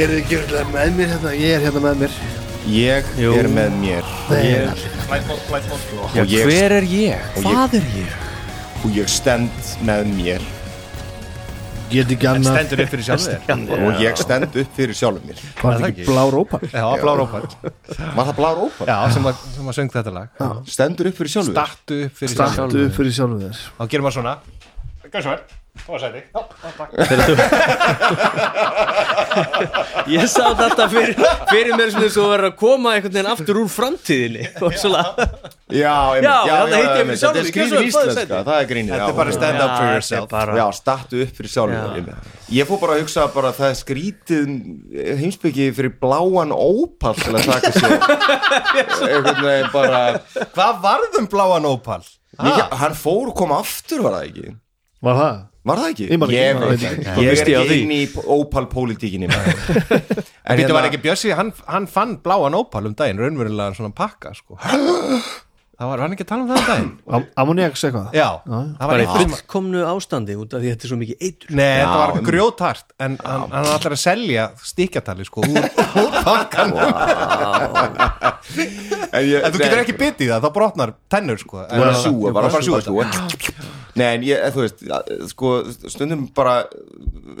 Ég er ekki örugglega með mér hérna, ég er hérna með mér. Ég Jú. er með mér. Já, Og ég- hver er ég? og Hvað er ég? og ég stend með mér. Get ekki annað. Stendur upp fyrir sjálf þér? og ég stend upp fyrir sjálfum mér. Var þetta ekki blár ópar? já, blár ópall Var það blár ópar? já, sem að, sem að söng þetta lag. Stendur upp fyrir sjálfum mér startu upp fyrir Startu sjálf upp fyrir sjálfum þér. þá gerum maður svona. Gjörðu svo vel, þú var sæti. Já, já, takk. Ég sá þetta fyrir, fyrir mér sem þú verður að koma einhvern veginn aftur úr framtíðinni Já, einmitt, Já, ég mig einmitt. sjálfum Þetta er kjörsögn, íslenska, það er grínir þetta er bara stand up for Já, yourself. bara- Já, startu upp fyrir sjálfum Já. Ég fór bara að hugsa bara að það er skrítið heimsbyggi fyrir bláan ópall til að taka sér einhvern veginn bara hvað varðum bláan ópall? ég, Hann fór og kom aftur var það ekki? Var það? Var það ekki? Ég veit ekki. Ég er ekki inn í ópal-pólitíkinni maður. En þetta var ekki Bjössi, hann, hann fann bláan ópall um daginn, raunverulega svona pakka sko. Það var hann ekki að tala um það um daginn? Ammoniaks eitthvað? Já, það var eitthvað fullkomnu ástandi út af því að þetta er svo mikið eitur. Nei, þetta var um- grjótart en hann, hann ætlar að selja stíkjatali sko úr, pakkan En, ég, En þú getur ekki bitið það, þá brotnar tennur sko. En, bara sjúa, bara bara sjúa, sjúga sjúa. Nei, en ég, þú veist, sko, stundum bara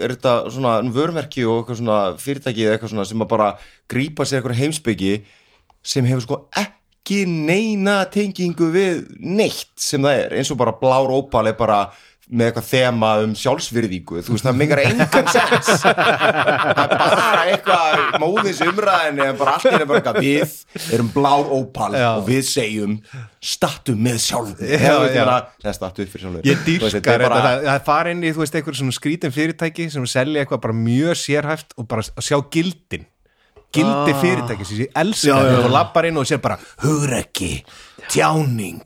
er þetta svona vörmerki og eitthvað svona fyrirtæki eða eitthvað svona sem að bara grípa sér eitthvað heimsbyggi sem hefur sko ekki neina tengingu við neitt sem það er, eins og bara blár ópal er bara með eitthvað þema um sjálfsvirðingu. Þú veist, það meikar engan sens. Það er bara eitthvað móðins umræðinni en bara allt er bara eitthvað við erum blár ópal Já. og við segjum stattu með sjálf Já, já. það stattu upp fyrir sjálf Ég dýrskar þetta, það, það er fara inn í, þú veist, einhver svona skrítin fyrirtæki sem selja eitthvað bara mjög sérhæft og bara sjá gildin gildi fyrirtæki sem ég elska. Já. og lappar inn og sér bara hugrekki, tjáning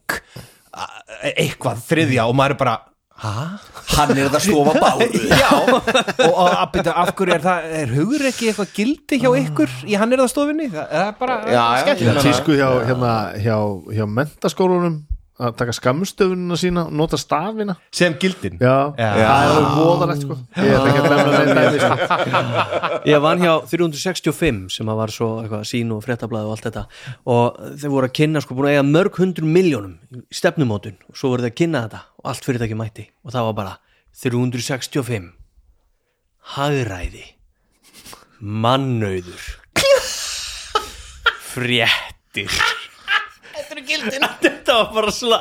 a- eitthvað þriðja. Og maður er bara hann er það stofa báru Já, og, að byrja af hverju er það, er hugrekki eitthvað gildi hjá ykkur í hann er það stofinni? Það er bara meina- Tísku hjá, hérna, hjá, hjá mentaskólunum að taka skamstöfunina sína og nota stafina. Sem gildin? Já, Já. það er voðalegt sko. Ég sko. Ég vann hjá 365 sem að var svo eitthvað sín og fréttablaði og allt þetta. Og þeir voru að kynna sko búin að eiga mörg hundru miljónum í stefnumótun. Og svo voru þeir að kynna þetta og allt fyrirtæki mætti. Og það var bara 365 hagræði. Mannauður. Fréttir Þetta eru gildin Þetta var bara svona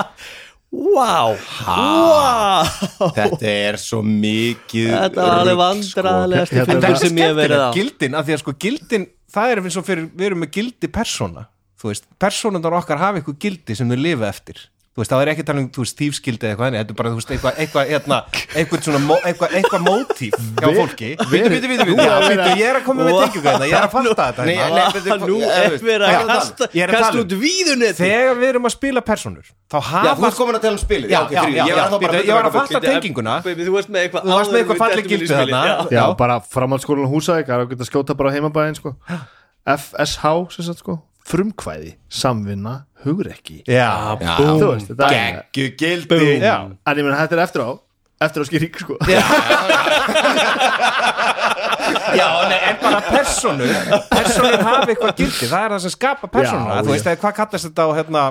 Wow, wow. Þetta er svo mikið Þetta var alveg rugl, sko. Hérna, fundur sem ég hef verið á. gildin, af því að sko gildin það er eins og fyrir, við erum með gildi persóna þú veist, persónundar okkar hafa eitthvað gildi sem þau lifa eftir þú veist, það er ekki talað um, þú veist, þýfskildi eða eitthvað þetta er bara, þú veist, eitthvað, eitthvað, hérna eitthvað svona, eitthvað, eitthvað mótíf hjá fólki. Bíddu, bíddu, já, bíddu, ég er að koma með tengjum hérna, ég er að fatta þetta Nei, hérna. nei, veitu, Nú eh, er verið að kasta, að kasta tala um- út víðunni þegar við erum að spila persónur þá Já, hafa þú ert komin að tala um spilið. Já, já, já, ég var já, þá bara bíddu, ég var að fatta tenginguna. Baby, Þú varst með eitthvað Þú varst með eitthvað Já, já. er að hugrekki já, Þú veist, þetta er Geggu gildi já. En ég meina, þetta er eftir á eftir á skýring sko. Já, nei, en bara persónu. Persónur hafa eitthvað gildi. Það er það sem skapa persónuna. Já, Þú veist, eða hvað kallast þetta á hérna,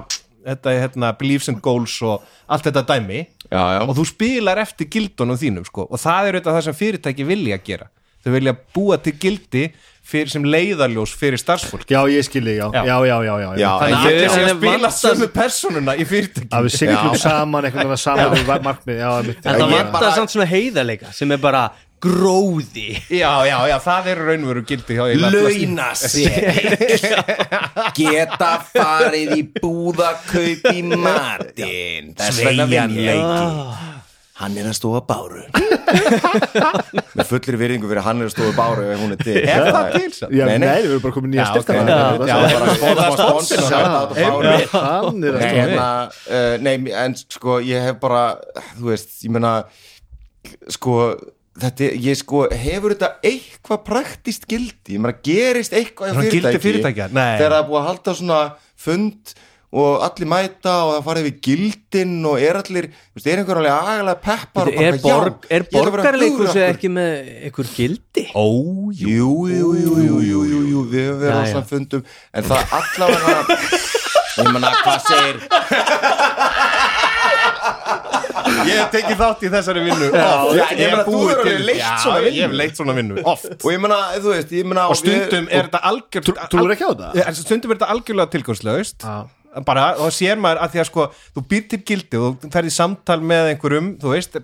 þetta, hérna, beliefs and goals og allt þetta dæmi. Já, já. og þú spilar eftir gildunum þínum sko. og það er auðvitað það sem fyrirtæki vilja gera. Þau vilja búa til gildi fyrir, sem leiðarljós fyrir starfsfólk. Já, ég skilji, já, Já. já, já, já, já, Já, þannig að allir sé að spila sömu persónuna í fyrirtæki Að við siglum Já. saman veginn saman við markmið. En það vantar bara- samt svona heiðarleika sem er bara gróði. Já, já, já, það er raunveru gildi hjá eiginlega flestum. Launa sig. Geta farið í búðakaup í matinn. Vinn ég Hann er að stóða báru. Með fullir virðingu fyrir hann er að stóða báru ef hún er til. Er það til? Já, Nei, nei, við erum bara komin nýja styrta Hann er að stóða hérna, uh, nei, en sko ég hef bara, þú veist, ég meina sko, þetta ég sko, hefur þetta eitthvað praktist gildi, ég meina, gerist eitthvað gildi fyrirtæki, þegar það er búið að halda svona fund og allir mæta og það farið við gildin og er allir, þú veist, er einhver alveg agalega peppar og Er, bara, borg, já, er borgarleikur hugrakkur. ekki með einhver gildi? Ó, Jú, jú, jú, jú, jú, jú, jú, við höfum verið á Já, já. svona fundum en það allavega ég meina, hvað segir Ég hef tekið þátt í þessari vinnu Já, oft. ég Ég meina, þú til alveg leitt Já, svona vinnu. Ég hef leitt svona vinnu, oft og ég meina, þú veist, ég meina Og stundum er þetta algjör Trú- trúir ekki á þetta? Ja, Stundum er þetta algjörlega tilgangslaust Já. Bara, og sér maður að því að sko þú býr til gildi og þú ferði samtal með einhverjum, þú veist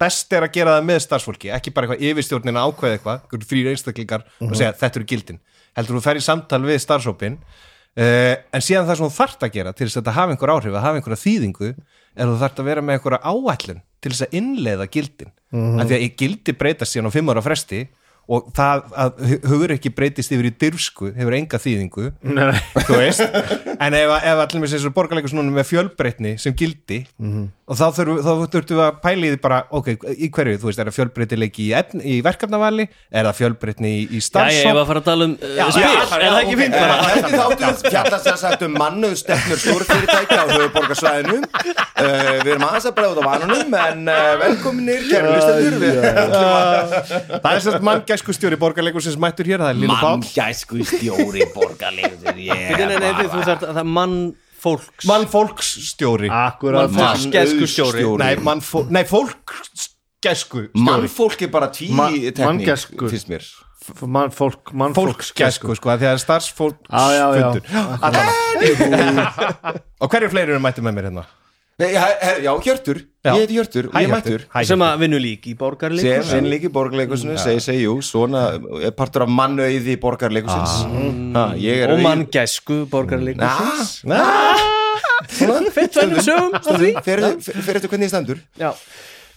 best er að gera það með starfsfólki ekki bara eitthvað yfirstjórnin að ákveða eitthvað þrýr einstaklingar og segja þetta eru gildin. Heldur þú ferði samtal við starfsópin uh, en síðan það sem þú þarft að gera til þess að þetta hafa einhver áhrif, að hafa einhverja þýðingu er þú þarft að vera með einhverja áætlun til þess að innleiða gildin. Mm af því að gildi breytast síðan á fimm ára fresti og það að hugur ekki breytist yfir í dyrfsku hefur enga þýðingu Nei, þú veist. En ef, ef allir með þessu borgarleikur svona með fjölbreytni sem gildi og þá þurfum þá þurfum við að pæla í því bara ok, í hverju, þú veist, er það fjölbreytileiki í, í verkefnavali, er það fjölbreytni í, í Já, ég var að fara að tala um uh, Já, spil, já, er það ekki já, bara? Þetta er þáttur fjallast að sagt um mannuð stefnur stórfyrirtækja á höfuborgarsvæðinu uh, Við erum aðeins að bregða út á vanunum en uh, velkominir, kæru listendur við það sérst manngæsku stjóri borgarleikur sem mættur hér, það er Línu Pál Manngæsku stjóri borgarleikur Nei, nei, nei, þú þarf það er mann fólks mannfólksstjóri. Akkurat. Mannfólksgæsku stjóri nei, mannfó, nei, fólksgæsku stjóri Mannfólk er bara Ma- tekník finnst mér. Mann, fólk, mann, fólksgæsku, sko, af því að það er starfsfólk Já, já, já. og hverju fleiri eru mættu með mér hérna? Nei, já, Hjörtur. Ég heiti Hjörtur og ég mættur. Sem að vinnu lík í sem borgarleikur vinn líka í borgarleikusinu, segi, segi, jú svona er partur af mannauði borgarleikusins ah. ég er og manngæsku borgarleikur Ah, sögum af því fyrir eftir hvernig ég stendur. Já.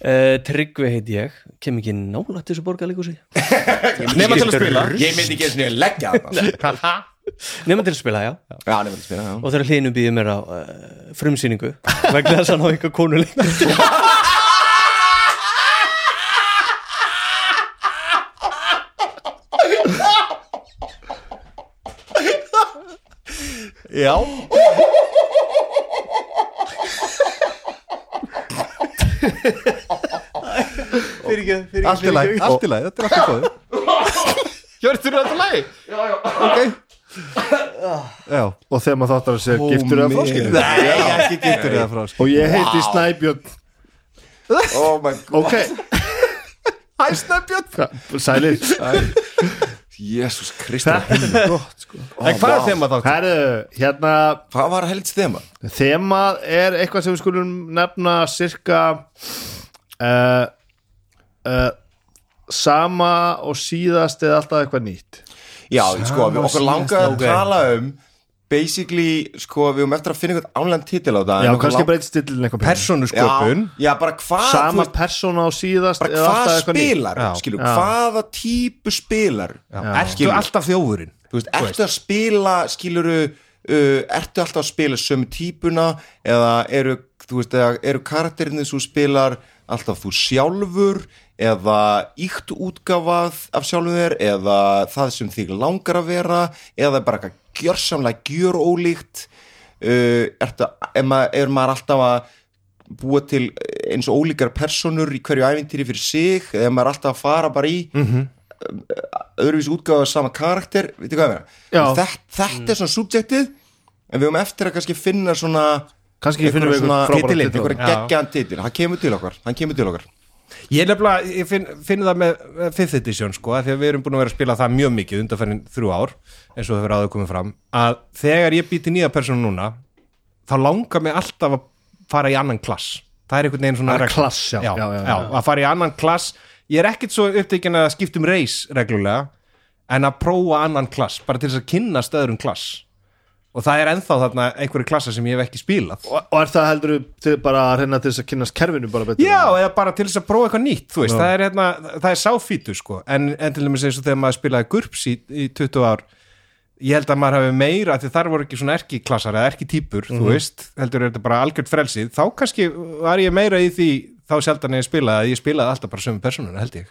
Uh, Tryggvi heiti ég, kem ekki nálægt þessu borgarleikursi nema til að spila. Ég myndi ekki eins og leggja þarna nema til að spila, já. Já, nefnir að spila, já. Og þegar hlýnum býðum mér á uh, frumsýningu vegna þess að hann á eitthvað konuleik já. Fyrir ekki, fyrir allt í læg, allt í læg, þetta er allt í góð Hjörtur, er þetta læg? Já, já. Ok Já og þegar maður þáttar að segja giftur eða fráskilur Nei, ekki getur það frá og ég heiti Snæbjörn. Oh my god, ok, Hæ, Snæbjörn. Sælir. Jésus kristur þetta er gott sko. En hvað er þeim að þátt? Herru, hérna hvað var helst þema? þemað er eitthvað sem við skulum nefna cirka uh, uh, sama og síðast eða alltaf eitthvað nýtt já, sko, við okkur langaði að ok. tala um basically, sko, við höfum eftir að finna einhvern ánlega titil á það já, kannski breytist stillin eitthvað pínu. Persónusköpun já, já, bara hvað þú sama persóna á síðast bara hvað spilar Já. skilur, Já. hvaða típu spilar Ertu alltaf þjófurinn? þú veist, ertu að spila skiluru, uh, ertu alltaf að spila sömu típuna eða eru, þú veist, eða eru karakterinni sem þú spilar alltaf þú sjálfur eða íkt útgáfað af sjálfum þér eða það sem þig langar að vera eða bara eitthvað gjörsamlega gjör ólíkt uh, ertu, er, maður, er maður alltaf að búa til eins og ólíkar personur í hverju æfintýri fyrir sig eða er maður alltaf að fara bara í öðruvísi útgáfa af sama karakter, þetta, þetta er svona subjektið en við höfum eftir að kannski finna svona kannski finnum við svona- titilinn, titil. einhverja geggjaðan titil, hann kemur til okkar hann kemur til okkar Ég nefnilega, ég finn, finn það með með 5th edition sko, því að við erum búin að vera að spila það mjög mikið undanferðin þrjú ár, eins og það hefur áður komið fram að þegar ég býti nýja persónu núna þá langar mig alltaf að fara í annan klass. Það er einhvern veginn svona regla. klass, já, já, já, að fara í annan klass. Ég er ekkit svo upptekinn að skipta um reis reglulega en að prófa annan klass bara til þess að kynnast öðrum klass og það er ennþá þarna einhverju klassa sem ég hef ekki spilað og, og er það heldur til bara að reyna til þess að kynast kerfinu bara betur? Já, eða bara til þess að prófa eitthvað nýtt þú veist, það er, hérna, það er sáfítu sko. En, en til dæmis eins og þegar maður spilaði GURPS í, í 20 ár ég held að maður hafi meira, því þar voru ekki svona erki klassar eða erki típur, þú veist. Heldur er þetta bara algjört frelsið, þá kannski var ég meira í því, þá sjaldan ég spilaði að ég spilaði alltaf bara sömu personuna held ég.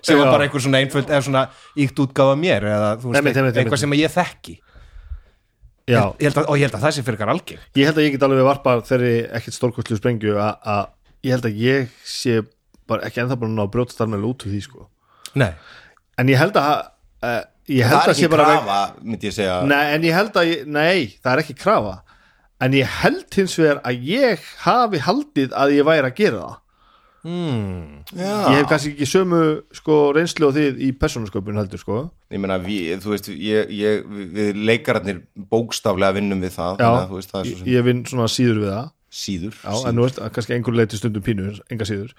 Sem var bara einhver svona einföld eða svona íkt útgáfa mér eða þú veist, eitthvað sem ég þekki Já, ég held að, og ég held að það sé fyrir eitthvað algjör ég held að ég get alveg varpa þeirri ekkert stórkostlu sprengju að að ég held að ég sé bara ekki ennþá bara ná að brjóta með út úr því sko. Nei, en ég held að uh, ég það held er að sé ekki bara krafa, myndi ég segja. Nei, en ég held að ég, nei, það er ekki krafa. En ég held hins vegar að ég hafi haldið að ég væri að gera það Já. ég hef kannski ekki sömu sko reynslu á þið í persónasköpun heldur sko ég meina, við, þú veist, ég, ég, við- leikararnir bókstaflega vinnum við það já, þannig að þú veist, það er svo ég, sem ég vinn svona síður við það síður, Já, síður. en nú veist, kannski einhver leiti stundum pínu enga síður,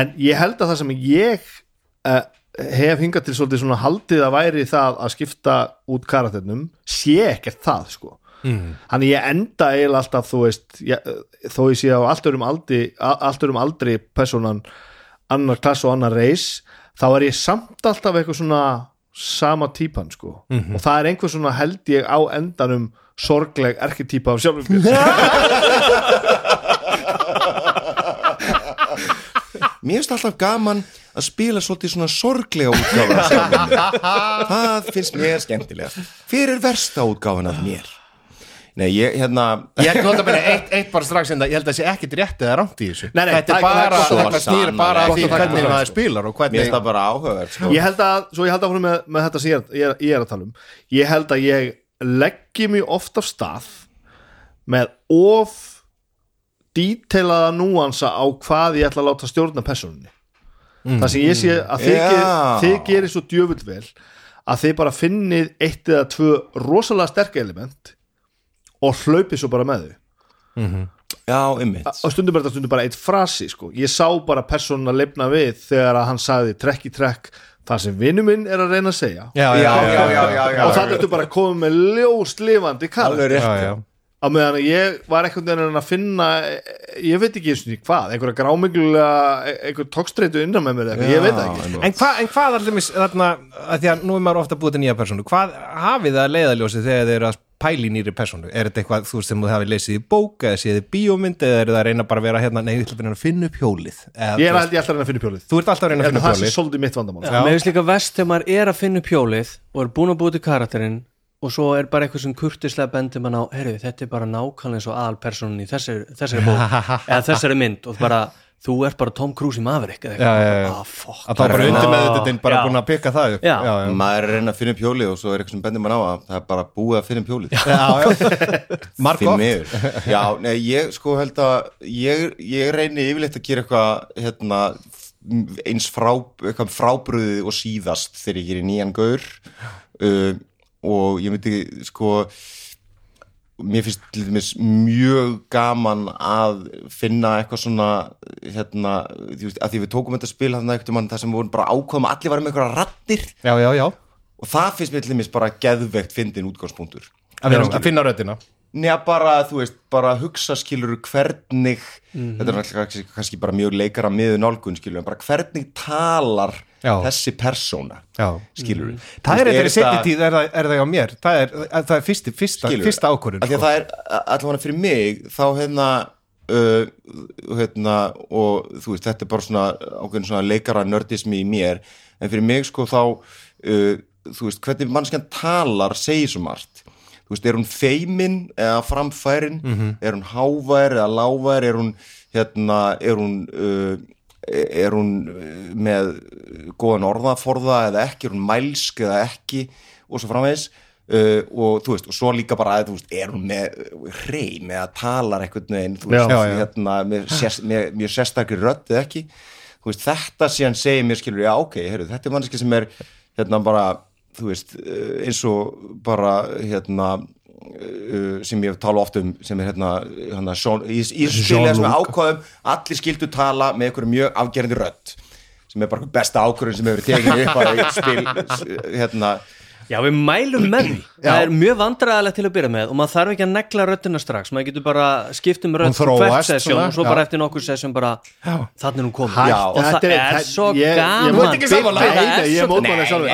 en ég held að það sem ég uh, hef hingað til svolítið svona haldið að væri það að skipta út karakternum sé ekkert það, sko mm. hann ég enda eiginlega alltaf þú veist, ég, þó ég sé á allt örum aldri, a- allt örum aldri personan annar klass og annar reis þá er ég samt alltaf eitthvað svona sama típan sko. Og það er einhver svona held ég á endanum sorgleg erketýpa af sjálfum mér. Finnst alltaf gaman að spila svolítið svona sorglega mér. það finnst mér skemmtilega. Er versta útgáfan af mér nei, ég, hérna Ég held nota bara eitt, eitt bara strax en það, ég held að það sé ekkit rétt eða rámt í þessu. Nei, nei, Þetta það er er bara, að- þetta snýr bara að því að hvernig sko. spilar og mér hvernig finnst það bara áhugavert sko. ég held að, svo ég held að hún með, með þetta sem ég er, ég, er, ég er að tala um. Ég held að ég leggi mig oft af stað með of dítelaða núansa á hvað ég ætla að láta stjórna personinni það sem ég sé að þið, ger, þið gerir svo djöfull vel að þið bara finnið eitt eða tvö rosalega sterk element og hlaupið svo bara með þau. Já, ymmit og stundum er þetta stundum bara eitt frasi sko. ég sá bara persónuna lifna við þegar að hann sagði trekk í trekk það sem vinnu minn er að reyna að segja. Já, já, já, já, já, já, já. og það ertu bara að koma með ljóst lifandi kall alveg rétt. Já, já. á meðan að ég var einhvern veginn að finna ég veit ekki eins og því hvað einhverja gráminglulega, einhver tókstreitu innan með mér eða eitthvað, ég veit ekki En, hva, en hvað allir mis, þarna, að því að nú er maður ofta búið til nýja persónu hvað hafið það leiðaljósi þegar þið eru að pæla í nýri persónu, er þetta eitthvað þú veist sem þú hafið leysið í bók eða séð í bíómynd eða er það að reyna bara að vera hérna, nei, ég ætla að reyna að finna upp hjólið? Eða, ég er alltaf að reyna að finna pjólið þú ert alltaf að reyna að finna upp það sé hjólið. svolítið mitt vandamál. Já. Mér finnst líka vest þegar maður er að finna upp hjólið og er búin að búið til karakterinn og svo er bara eitthvað sem kurtislega bendir mann á heyrðu, þetta er bara nákvæmlega eins og aðalpersonin í þessari, þessari bók eða þessari mynd og bara, þú ert bara Tom Cruise í Maverick eða eitthvað, ah, fuck. Að þá bara undir með þetta bara búin að peka það upp. Já. já, já. maður er að reyna að finna upp hjólið og svo er eitthvað sem bendir mann á að það er bara búið að finna upp hjólið. Já, nei, ég sko held að ég, ég reyni yfirleitt að gera eitthvað hérna, eins frá, eitthvað frábröðið og síðast þegar ég gerir nýjan gaur. Uh, og ég myndi sko mér finnst til dæmis mjög gaman að finna eitthvað svona hérna, því, veist, að því við tókum þetta spil þarna eitthvað mann það sem voru bara ákvæðum að allir varum með eitthvað rattir Já, já, já. Og það finnst mér til dæmis bara geðveikt fyndin útgangspunktur. Að, að finna röddina Njá bara, þú veist, bara hugsa skilur hvernig, þetta er náttúrulega kannski, bara mjög leikara miður nálgun skilur, en bara hvernig talar Já. þessi persóna Já. skilur Það er eitthvað í setni tíð, er er það á mér Það er, það er fyrsti, fyrsta, Skilurðu? fyrsta ákvörðun að það er allavega fyrir mig þá hérna uh, hérna og þú veist þetta er bara svona ákveðin svona leikara nördismi í mér en fyrir mig sko þá uh, þú veist hvernig mannskjan talar segir svo margt veist er hún feimin eða framfærin? Er hún hávær eða lávær er hún hérna er hún uh, er hún uh, með góðan orðaforða eða ekki, er hún mælsk eða ekki? Og svo framvegis. Uh, og þú veist, og svo líka bara að þú veist, er hún með hreim eða talar einhvern veginn, þú veist, Já, já. hérna með, sérst, með mjög sérstakri rödd eða ekki, þú veist, þetta síðan segir mér skilur, já ok, heyrðu, þetta er manneski sem er hérna bara, þú veist uh, eins og bara hérna uh, sem ég tala oft um sem er hérna, hérna Sean, í, í spilja sem er ákvæðum allir skildu tala með einhverju mjög afgerandi rödd sem er bara besta ákvörðun sem hefur tekið upp að spil hérna Já, við mælum með því. Það er mjög vandræðilegt til að byrja með og maður þarf ekki að negla röddina strax. Maður getur bara skipt um þróast hvert svona, og svo já. bara eftir nokkur sesjón bara þannig hún komin. Hæ, og það er- er svo ég- ég gaman. ekki sammála. Bibbi, það Nei, er nei, ég svo- mótmæla sjálfur.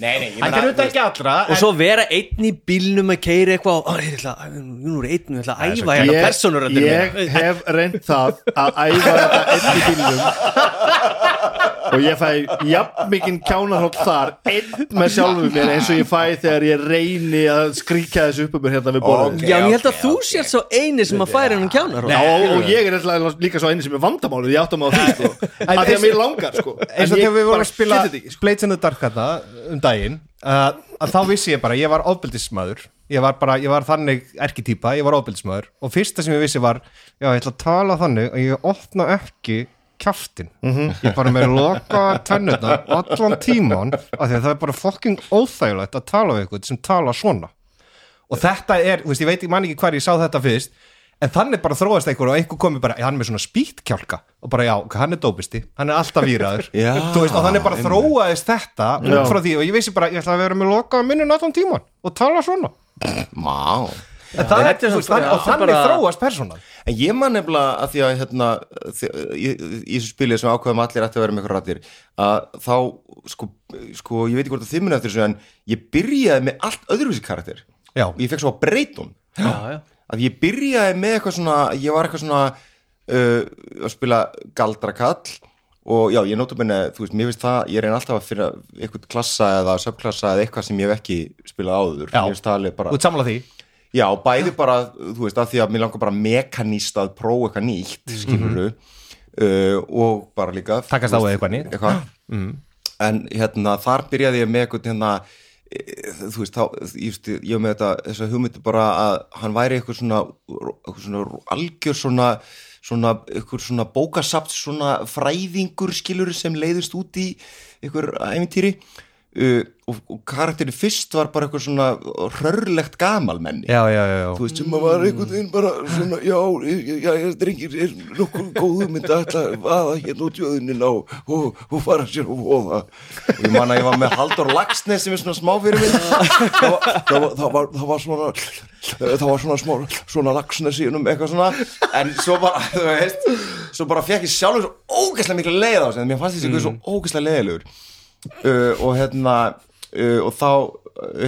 nei, nei, ég meina, auðvitað ekki allra og svo vera einn í bílnum að keira eitthvað og "Ó, ég að- nú er einn, ég ætla að æfa hérna ég, persónuröndinu ég hef reynd það að æfa þetta einn í bílnum og ég fæ jafn mikinn kjánahótt þar einn með sjálfum mér eins og ég fæ þegar ég reyni að skríkja þessu upp um mér hérna við borðum Ok, Já, ég held að þú ok. sér svo eini sem að færa hennan kjánar Já, og, og ég er líka svo eini sem er vandamálið ég áttum á því sko. að því að mér langar sko. eins og En ég þegar við vorum að spila sko. Blades in the Dark þetta um daginn uh, að þá vissi ég bara, ég var ofbeldismæður ég var bara, ég var þannig erkitýpa ég var ofbeldismæður og fyrsta sem ég vissi var já, ég ætla að tala þannig að ég opna ekki kjaftin ég bara með loka tennurnar allan tíman af því að það er bara fucking óþægilegt að tala við eitthvað sem tala svona. Og þetta er, þú veist, ég veit, ég man ekki hver ég sá þetta fyrst en þannig bara þróast einhver og einhver komi bara, hann er með svona spýtkjálka. Og bara já, hann er dópisti, hann er alltaf výraður veist, og þannig bara þróaðist þetta út frá því og ég vissi bara, ég ætla að vera með loka minnun allan tíman og tala svona. Má en það er, þetta þú veist, svo- þannig, já, og það þannig bara- þróast personan En ég man nefnilega að því að hérna, því, í, þessu spili sem ákveðum allir ætti að vera með eitthvað rættir að þá, sko, sko ég veit ekki hvort að þið muni eftir þessu en ég byrjaði með allt öðruvísi karakter. Já. og ég fekk svo að breytun að ég byrjaði með eitthvað svona ég var eitthvað svona uh, að spila galdrakall og já, ég nótum minni, þú veist, mér finnst það ég reyna alltaf að finna eitthvað klassa eða subklassa eða eitthvað sem ég hef ekki spilað áður. Já. mér finnst það alveg bara út samla því Já, bæði bara, þú veist, að því að mér langar bara mekanist að prófa eitthvað nýtt, skiluru uh, og bara líka Takast á eitthvað nýtt. eitthvað. En hérna, þar byrjaði ég með eitthvað hérna, eh, þú veist, þá, ég, veist, ég með þetta, þess að hugmyndi bara að hann væri eitthvað svona, eitthvað svona algjör svona, svona, eitthvað svona bókasapt svona fræðingur skilur sem leiðist út í eitthvað æfintýri uh, og, og karakterin fyrst var bara eitthvað svona hrörlegt gamalmenni já, já, já, já. þú veist sem að var einhvern veginn bara svona, já, já, já, já drengir er nokkuð góð mynd að ætla að vaða hérna út jöðunin á og, og fara sér og voða. Og ég man að ég var með Haldur Lagsnes sem er svona smá fyrir minn það var, það var, það var, það var svona það var svona smá, svona Lagsnes í um eitthvað svona, en svo bara þú veist, svo bara fekk ég sjálfur svo ógeðslega miklu leið á sig, en mér fannst þessi mm. svo ógeðslega leiðilegur uh, og hérna uh, og þá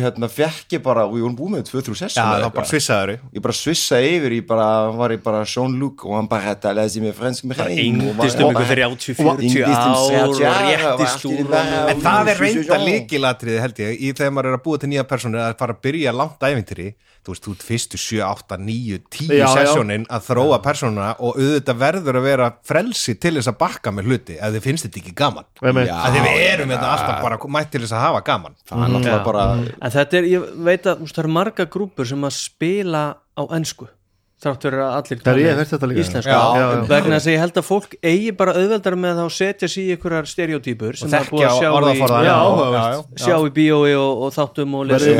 hérna fekk ég bara og ég vorum búið með 2-3 já, sessum það var bara svissaður ég bara svissa yfir ég bara, var ég bara Sean Luke og hann bara þetta lesi mér fransk með hrein Yngdist um ykkur 30-40 Yngdist um ár og 30 ár, réttist og allt í úr lagi. En það er reynda Já. líkilatriði held ég í þegar maður er að búa til nýja persónu að fara að byrja langt æfintýri þú veist, þú ert fyrstu 7, 8, 9, 10 Já, já. sessjónin að þróa persónuna og auðvitað verður að vera frelsi til þess að bakka með hluti ef þið finnst þetta ekki gaman. Að þið við erum þetta alltaf bara mætt til þess að hafa gaman. Það er náttúrulega bara En þetta er, ég veit að það eru marga grúpur sem að spila á ennsku þrátt verið að allir er líka. íslensku Já, já, já. vegna þess að ég held að fólk eigi bara auðveldar með að setja sig í einhverjar stereotypur sem það er búið að sjá í, já, áhugavert. já, já. sjá í bíói og, og þáttum og lesa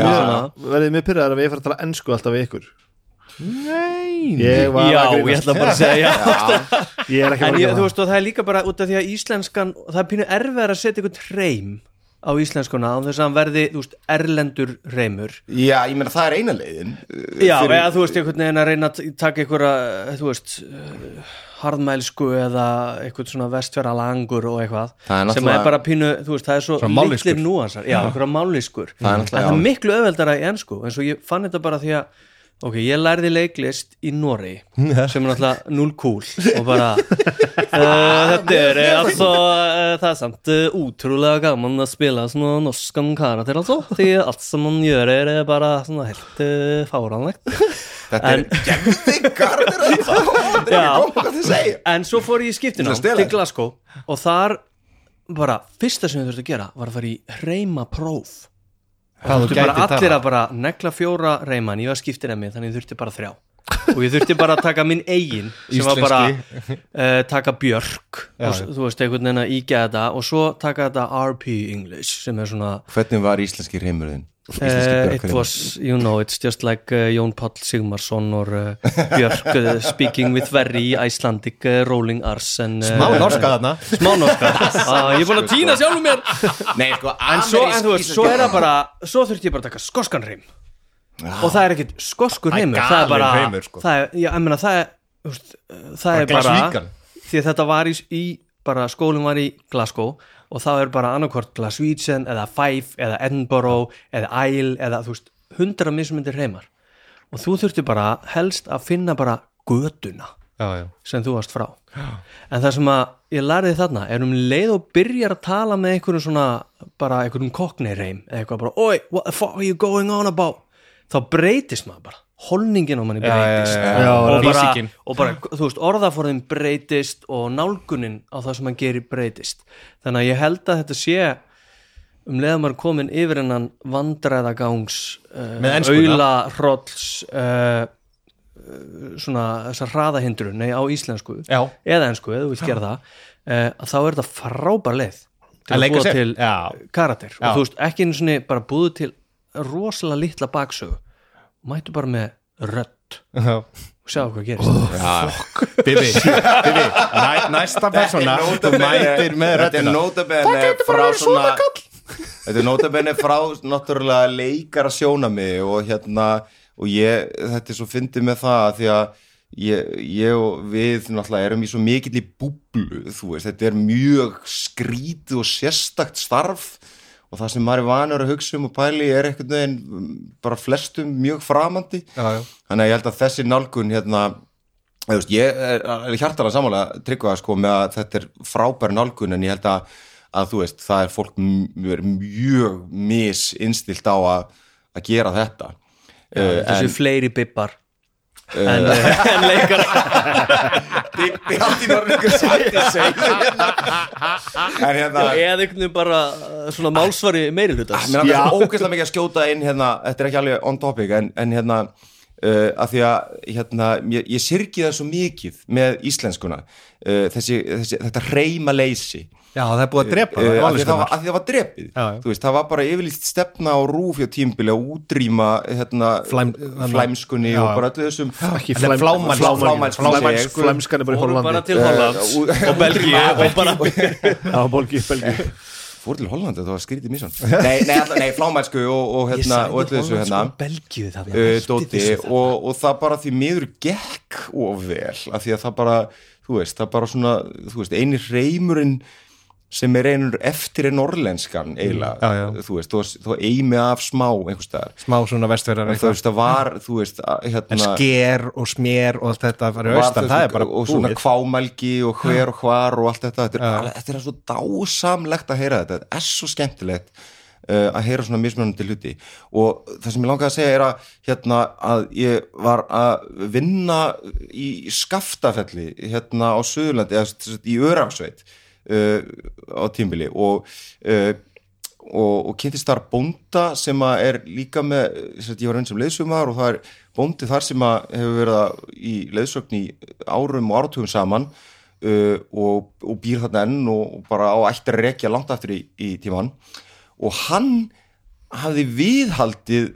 Verðið mjög pyrraðar að ég fara að tala ennsku alltaf við ykkur Nei, Ég var Já, að ég ætla bara að segja Ég er ekki að En ég, þú veist og það er líka bara út af því að íslenskan það er pínu erfiðar að setja einhvern hreim á íslenskuna á þess að hann verði þú veist, erlendur hreimur já, ég meina það er eina leiðin uh, Já, fyrir- eða þú veist, einhvern veginn að reyna að taka einhverja, þú veist uh, harðmælsku eða eitthvað svona vestfjara langur og eitthvað er sem náttúrulega- er bara pínu, þú veist, það er svo litlir núansar, já, einhverja er en náttúrulega, það er miklu öðveldara í ennsku eins og ég fann þetta bara því að ok, ég lærði leiklist í Noregi sem er náttúrulega null cool og bara uh, þetta er eh, altså uh, það er samt uh, útrúlega gaman að spila svona norskan karakter altså, því allt sem man gjør er eh, bara svona helt fáranlegt þetta er En- gemsti gardir þetta er ekki koma hvað þið segja en svo fór ég í skiptina Til. Glasgow og þar bara, fyrsta sem ég þurfti að gera var að fara í reyma próf Hvað þú bara gætir allir að bara negla fjóra reyman, ég var skiptir emmi þannig ég þurfti bara þrjá. Og ég þurfti bara að taka minn eigin sem var bara uh, taka björk Já, og þú veist einhvern veginn að ígja þetta og svo taka þetta RP English sem er svona hvernig var íslenski reymurðin? Uh, it was, you know, it's just like uh, Jón Páll Sigmarsson or uh, Björk uh, speaking with very Icelandic uh, rolling ars and, uh, Smá norska þarna. Smá norska. Uh, Ég er búin að týna sjálfum mér. Nei, sko, En svo, en þú veist, svo er það bara Svo þurfti ég bara að taka skoskan reym Og það er ekkit skoskur heimur Það er bara hreimur, sko. það er, já, ég meina, það er uh, Það er bara. Því að þetta var í, í bara skólinn var í Glasgow og þá er bara annarkvort Glaswegian eða Fife eða Edinburgh eða Isle eða þú veist hundra mismundir heimar og þú þurfti bara helst að finna bara göduna Já, já. sem þú varst frá. En það sem að ég lærði þarna er um leið og byrjar að tala með einhverjum svona bara einhverjum kokneireim eða eitthvað bara, oi, what the fuck are you going on about? Þá breytist maður bara holningin á manni breytist já, já. og, bara, og bara, veist, orðaforðin breytist og nálgunin á það sem hann gerir breytist þannig að ég held að þetta sé um leiðum maður komin yfir hennan vandræðagangs uh, Með enskuna. auðla hrolls uh, svona þessar hraðahindrun nei, á íslensku Já. eða ensku, eða þú vilt gera það uh, þá er þetta frábær leið til Að að, búa sér. til Já. karakter Já. og þú veist, ekki einu svona bara búðu til rosalega litla baksögu mætu bara með Já. og sjá hvað gerist. Bibi, Bibi, næ, næsta persóna þú mætir með Þetta er röddina. nótabenni frá svona Þetta er nótabenni frá náttúrulega leikara sjónami og hérna og ég, þetta er svo fyndið með það að því að ég, ég og við náttúrulega erum í svo mikill í búblu þú veist, þetta er mjög skrítið og sérstakt starf og það sem maður er vanur að hugsa um og pæli er einhvern veginn mm, bara flestum mjög framandi. Já, já. þannig að ég held að þessi nálgun hérna Þú veist, ég er, er hjartalega samanlega tryggvað sko með að þetta er frábæri nálgun en ég held að, að þú veist, það er fólk mjög, mjög misinstilt á að, að gera þetta. Uh, þessu fleiri bibbar en, uh, en leikar Bibbi átti norðingur sætti en hérna eða einhvern veginn bara uh, svona málsvari meiri hlutas Mér er það ógeðslega mikið að skjóta inn hérna, þetta er ekki alveg on topic en, en hérna uh, að því að hérna, ég, ég syrgi það svo mikið með íslenskuna uh, þessi, þessi, þetta reyma leysi Já, það er búið að drepa uh, það, að, það að það var drepið. Já, já. Þú veist, það var bara yfirlýst stefna á rúfi á tímbili að útrýma hérna, Flæm- flæmskunni Já. og bara öllu þessum Þetta er bara í Hollandi. til Hollands. Uh, og Belgíu og bara já, bólgi, belgi fór til Hollandi, það var skrítið mísson nei, nei, alla- nei flámælsku og, og, hérna, og öllu þessu hérna. Belgíu það dóti og, og það bara því miður gekk of vel af því að það bara, þú veist, það bara svona þú veist, eini reymurinn sem er einur eftir er norrlenskan eiginlega, Já, já. þú veist, þú eimi af smá einhvers staðar. Smá svona vestverðar en þú veist, það var, þú veist, að- En hérna sker og smér og allt þetta var austan, það er bara og svona búið. kvámælgi og hver og hvar og allt þetta, þetta er, þetta er svo dásamlegt að heyra þetta, þetta er svo skemmtilegt uh, að heyra svona mismunandi hluti. Og það sem ég langaði að segja er að hérna að ég var að vinna í skaftafelli hérna á Suðurlandi eða í Örafsveit á tímbili og uh, og, og kynntist þar bónda sem er líka með, ég var einn sem leiðsumar og það er bóndi þar sem hefur verið í leiðsögn í árum og áratugum saman uh, og, og býr þarna enn og, og bara á ættir að rekja langt aftur í, í tíman og hann hafði viðhaldið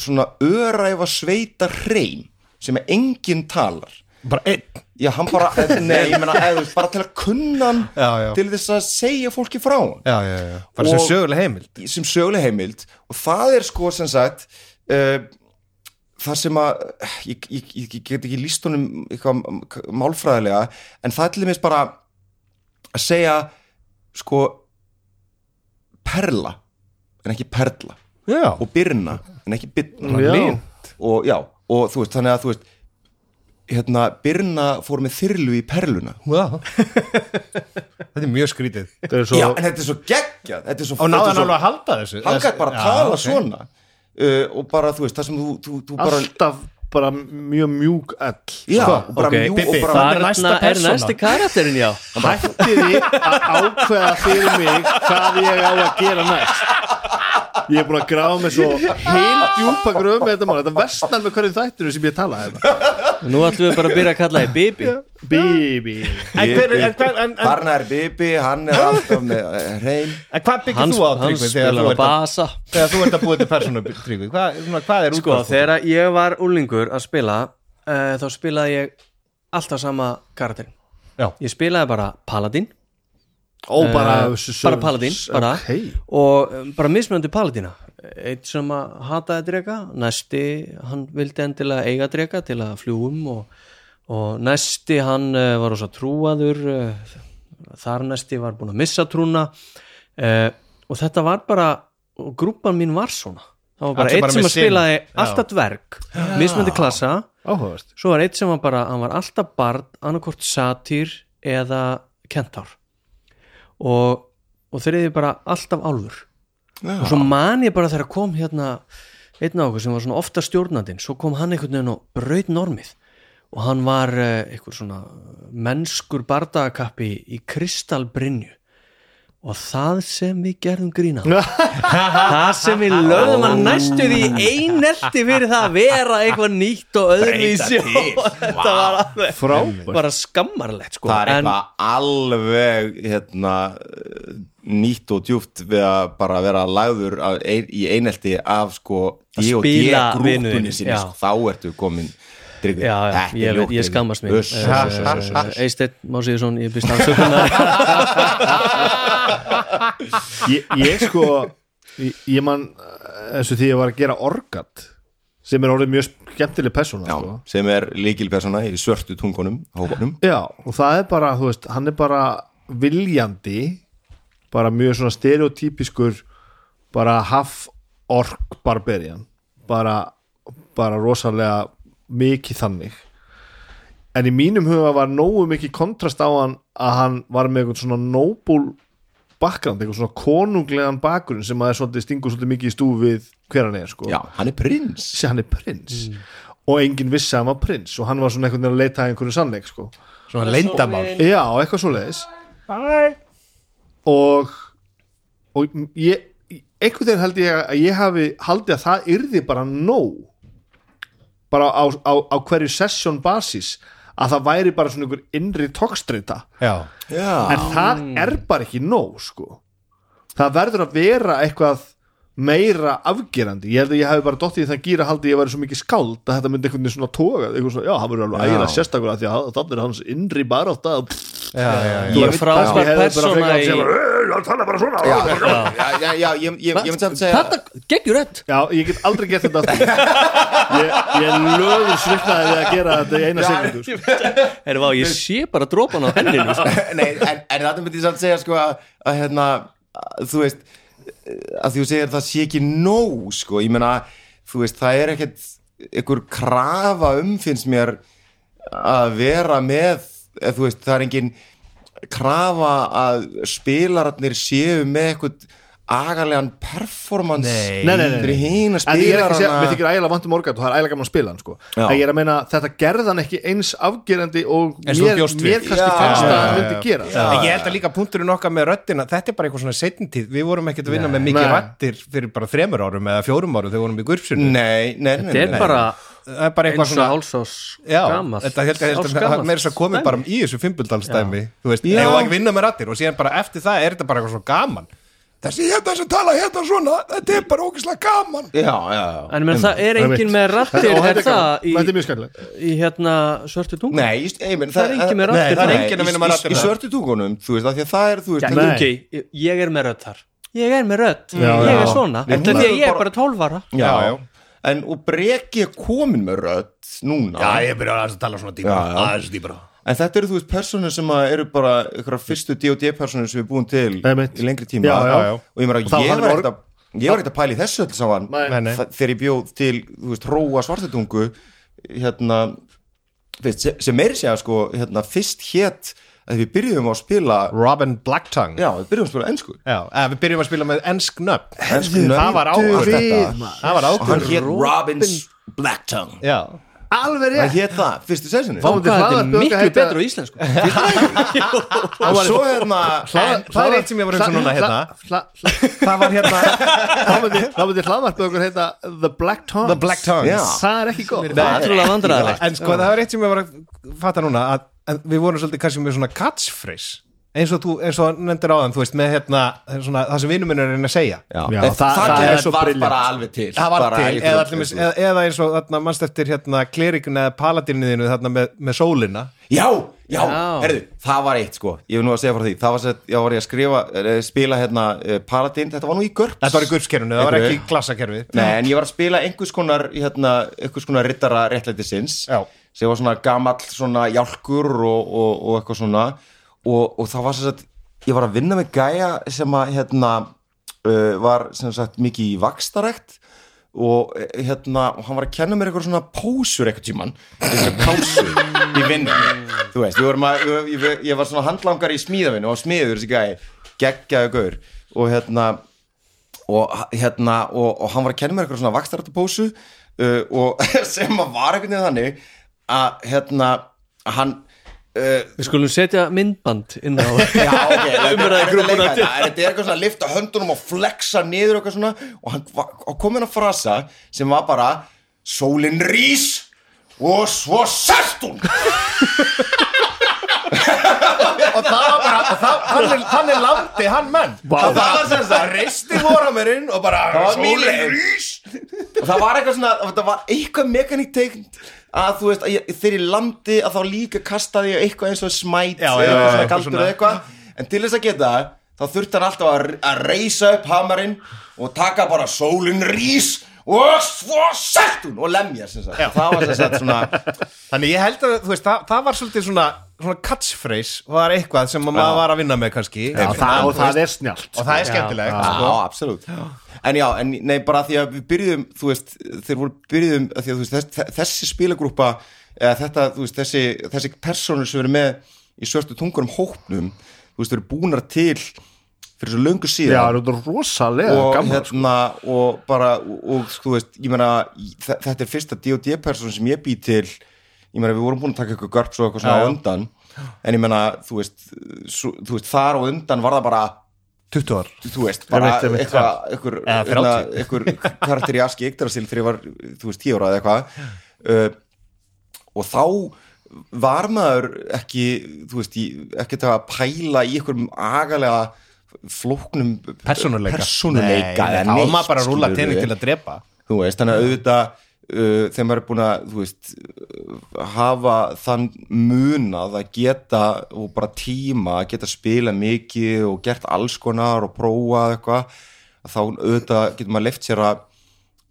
svona öræfa sveita hreim sem enginn talar. Bara einn Já, hann bara, nei, ég veist, bara til að kunna hann Já, já. til þess að segja fólki frá hann Já, já, já, bara sem Og- söguleg heimild. sem söguleg heimild. Og það er sko sem sagt uh, það sem að ég, ég, ég, get ekki líst honum eitthvað málfræðilega en það er til dæmis bara að segja sko perla en ekki perla. Já, og byrna en ekki byrna Já. og já, og þú veist, þannig að þú veist hérna, byrna fór með þyrlu í perluna. Þetta er mjög skrítið. Er svo já, en þetta er svo geggjað. Þetta er svo, Og náðan alveg að halda þessu. Hann gætt bara að tala ok. svona. Uh, og bara þú veist það sem þú, þú, þú bara alltaf bara mjög mjúk all já, Sko, og bara ok, mjú Bibbi, og bara það er næsta þarna er persóna. næsti karakterin já. Hættiði að ákveða fyrir mig hvað ég á að gera næst ég er búin að grafa mig svo heil djúpa gröf með þetta mál. Þetta vestnar með hverju þættinu sem ég tala hérna. Nú ætlum við bara að byrja að kalla þið Bibi. Bibi. En, hver, en, en, en, en, Barna er Bibi, hann er alltaf með eh, hrein. En hvað byggir þú á Tryggvi þegar þú ert að- búið til persónu Tryggvi? Hvað, er Sko, útgangspunktur? þegar ég var úlingur að spila uh, þá spilaði ég alltaf sama karakterin Já. Ég spilaði bara Paladin Ó, bara Eh, bara Paladin bara, Ok. Og um, bara mismunandi Paladina eitt sem að hataði drega næsti, hann vildi endilega eiga drega til að fljúum og, og næsti hann uh, var rosa trúaður uh, þar næsti var búin að missa trúna. Uh, og þetta var bara og grúpan mín var svona. Það var bara Allir eitt bara sem að spilaði sinn. Já. alltaf dverg mismunandi klassa. Áhugavert. Svo var eitt sem var bara, hann var alltaf barn annarkort satýr eða kentár og, og þriði bara alltaf álfur. Og svo man ég bara þegar kom hérna einn á okkur sem var svona ofta stjórnandinn svo kom hann einhvern veginn og braut normið. Og hann var uh, einhver svona mennskur bardagakappi í kristalbrinju og það sem við gerðum grína það sem við lögðum að næstu því einelti fyrir það að vera eitthvað nýtt og öðruvísi. Þetta var alveg Frábært. bara skammarlegt sko. Það er En- eitthvað alveg hérna, nýtt og djúpt við að bara vera lagður í einelti af sko D og D spila vinurinn, grúpunni sinni já. sko, þá ertu komin Tryggvi, Já, já, þetta er ég, veit, ljótt, ég skammast mér. Eisteinn Másíðusson, ég byrst afsökunar ég, ég sko ég, man eh, eins og því ég var að gera orgat sem er orðið mjög skemmtileg persóna Já, sko. sem er líkilpersona í svörtu tungunum hópanum Já, og það er bara, þú veist, hann er bara viljandi bara mjög svona stereotypiskur bara half ork barbarian. Bara, bara rosalega mikið þannig. En í mínum huga var nógu mikið kontrast á hann að hann var með eitthvað svona noble background, eitthvað svona konunglegan bakgrunn sem að er svolítið stingur svolítið mikið í stúf við hver hann er sko. Já, hann er prins. Sem hann er prins. Og enginn vissi að hann var prins og hann var svona einhvern veginn að leita að einhverju sannleik sko. Svona leyndamál Já, eitthvað svo leiðis og og ég einhvern veginn held ég að ég hafi haldið að það yrði bara nóg bara á, á, á hverju session basis að það væri bara svona einhver innri Já, en það er bara ekki nóg sko. Það verður að vera eitthvað meira afgerandi. Ég held að ég hafi bara dottið í þann gýra haldi ég væri svo mikið skáld að þetta myndi einhvern veginn svona toga. Eitthvað svona, já, hann verður alveg sérstakur að því að þannig er hans innri bara átt að já, já, já. Ég er frábær persóna í hann tala bara svona já, já, já, já ég, ég, ég myndi samt segja Þetta geggjur rödd Já, ég get aldrei gert þetta aftur Ég, ég lögur svitnaði við að gera þetta í eina sekundu sko. Ég sé bara drópan á henninu sko. Nei, en, þetta myndi ég samt segja sko að, að hérna, að, þú veist að þú segir að það sé ekki nóg sko, ég meina, þú veist, það er ekkert einhver krafa um finnst mér að vera með, eða, þú veist, það er engin krafa að spilararnir séu með eitthvað agalegan performance Nei. Nei, nei, nei, fyrir hína En ég er ekki að segja, mér þykir ægilega vantum orgat og það er ægilega gaman að spila hann sko. Já. En ég er að meina, þetta gerði hann ekki eins afgerandi og mér, mér kannski Já. fannst að Já, já, myndi já. gera En ég held að líka punkturinn okkar með röddina þetta er bara eitthvað svona setntíð, við vorum ekkert að vinna með mikið rættir fyrir bara þremur árum eða fjórum árum þegar við vorum í gurfsinu Nei, nei, nei, Þetta er bara það er bara eitthvað eins og svona hálsás Já, gamalt þetta held að meira svo komið bara í þessu fimbuldansdæmi þú veist, Já. ef ekki vinna með rættir og síðan bara eftir það er þetta bara eitthvað svona gaman. Þessi hérna sem tala hérna svona þetta er bara ógislega gaman. Já, já, já En menn, það er engin með rattir Þetta er það gaman. í, Þetta er mjög skemmtilegt. í hérna svörtu tungu. Nei, ég, ég menn, Það er með Nei, það er þar. enginn að vinna með Í- í- rattir í í svörtu tungunum, þú veist, af því að það er, þú veist Nei. ok, ég er með rödd þar. Ég er með rödd, Já, ég er svona. En því að ég er bara- bara 12 ára. Já, Já, já. En, og breki er komin með rödd núna ég byrja að tala svona Já, já. aðeins dýbra En þetta eru, þú veist, personur sem að eru bara ykkur fyrstu D&D personur sem við búum til Einmitt. í lengri tíma Já, já, já. og ég meina, Og þá ég hann var var- ekkert að ég var ekkert að pæla í þessu öll saman Nei. Nei, nei. þa- þegar ég bjóð til, þú veist, róa svartetungu hérna veist, sem, sem meiri segja, sko, hérna fyrst hétt að við byrjuðum á að spila Robin Blacktongue. Já, við byrjuðum að spila ennsku Já, eða við byrjum að spila með ensk nöfn. Ensku nöfn. Það var ákvörð þetta. Það var og hann ákvörð hétt Robins Blacktongue. Já, alveg það rétt. hétt það, fyrstu sessunni Þá þetta er hlaðvarpið miklu betur á íslensku. Og svo hérna Það- það er eitt sem ég var að hugsa núna, hérna. það var hérna þá myndi, okkur heita The Black Tongues The Black Tongues Já. það er ekki gott. Ótrúlega vandræðilegt En sko það var eitt sem ég var að fatta núna að, að við vorum svolítið kannski með svona catchphrase eins og þú, eins og nefndir áðan þú veist, með hérna, svona, það sem vinnum minn er að reyna að segja. Já, Já, það, það- það, það er svo var brilliant. bara alveg til það var bara til, í eða, allimis, eða, eða eins og þarna mannst eftir hérna klerikun eða paladinniðinu þarna með, með sólina? Já, já, Já. herðu, það var eitt sko. Ég vil nú að segja frá því, það var sett, já var ég að skrifa eh, spila hérna uh, Paladin, þetta var nú í GURPS þetta var í gurskerfinu, það var ekki klassakerfið. Nei, en ég var að spila einhvers konar hérna, einhvers konar rittara réttlætisins. Já. Sem var svona gamall svona jálkur og, og, og eitthvað svona. Og, og það var sem sagt ég var að vinna með gæja sem að hérna uh, var sem sagt mikið í vakstarækt og eh, hérna og hann var að kenna mér eitthvað svona pósur eitthvað tíman þessar pásu í vinnunni þú veist, að, ég, ég, var svona handlangar í smíðavinu og smiður þessi gæji geggjaði gaur. Og hérna og hérna og, og hann var að kenna mér eitthvað svona vakstarátapósu uh, og sem að var veginn þannig að hérna að hann uh, Við skulum setja myndband inn á Já, ok, þetta er Umræðugrúppuna þetta er er eitthvað svona að lifta höndunum og flexa niður og eitthvað svona. Og hann kom inn að frasa sem var bara sólin rís og svo sest hún. Og það var bara, það, þannig, þannig landi hann menn. Og það var sem sagt reisti voramörinn og bara sólin rís. Og það var eitthvað svona það var eitthvað mekaník tegnd að þú veist að þegar ég landi að þá líka kastaði ég eitthvað eins og smæt Já, eitthvað já, svona eitthvað svona. eða eitthvað. En til þess að geta það þá þurfti hann alltaf að, að reysa upp hamarinn og taka bara sólin rís og svo sett hún og lemja sem sagt. Það var sem sagt svona þannig ég held að þú veist, það, það var svolítið svona, svona catchphrase var eitthvað sem maður var að vinna með kannski. Já, það, og það er snjált og það er skemmtilegt Já, sko. absolutt. En já, en nei, bara því að við byrjuðum þú veist, þeir voru byrjuðum að því að veist, þess, þessi spilagrúpa eða þetta, þú veist, þessi, þessi personur sem eru með í svörstu tungurum hópnum, þú veist, eru búnar til fyrir svo löngu Já, síðan er rosalega og gaman sko. hérna og bara, og, og þú veist, ég meina þe- þetta er fyrsta D&D person sem ég bý til ég meina, við vorum búin að taka eitthvað görps og eitthvað svona Já, á undan. En ég meina, þú veist, svo, þú veist þar og undan var það bara 20 ár. Þú veist, bara eitthvað eitthvað, Eða eitthvað, 30. eitthvað karakter í Aski Yggdrasil þegar ég var, þú veist, 10 ára eða eitthvað. Uh, og þá var maður ekki þú veist, í- ekki þetta að pæla í einhverjum agalega flóknum persónuleika. persónuleika Nei, þá var maður bara að rúla tening til að drepa. Þú veist, þannig að auðvitað uh, þegar maður er búin að veist, uh, hafa þann munað að geta og bara tíma að geta spila mikið og gert alls konar og prófað eitthvað að þá auðvitað getur maður leift sér að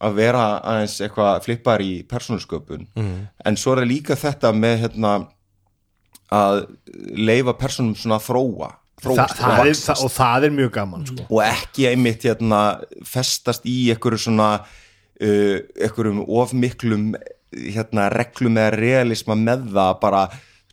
að vera aðeins eitthvað flippar í persónusköpun mm. en svo er líka þetta með hérna að leifa persónum svona að þróa Þa, það er, vaxast það, og það er mjög gaman sko. og ekki einmitt hérna festast í einhverju svona uh, einhverjum of miklum hérna reglum eða realisma með það bara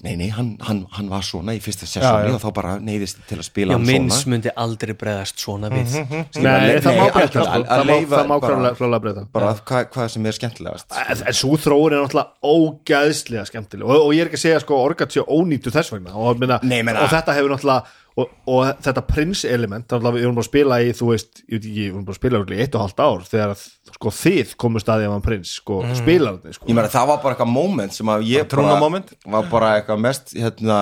nei nei hann, hann, hann var svona í fyrsta sessóni já. og þá bara neyðist til að spila Já, hann minns svona. myndi aldrei bregðast svona við. Nei, það má Nei, breyta. sko. að það má, leyfa það má bara- klálega, breyta. bara hvað, hvað sem er skemmtilegast. En, en svo þróun er náttúrulega ógæðslega skemmtileg. Og, og ég er ekki að segja sko orgat sé ónýtu þess vegna. Og, minna, Nei, meina- og þetta hefur náttúrulega og, og þetta prins element náttúrulega við erum bara að spila í þú veist, ég veit ekki, við erum bara að spila í eitt og hálft ár þegar að, sko þið komur staðið af hann prins sko mm. spilararnir sko ég meina það var bara eitthvað moment sem að ég bara, moment? var bara eitthvað mest hérna,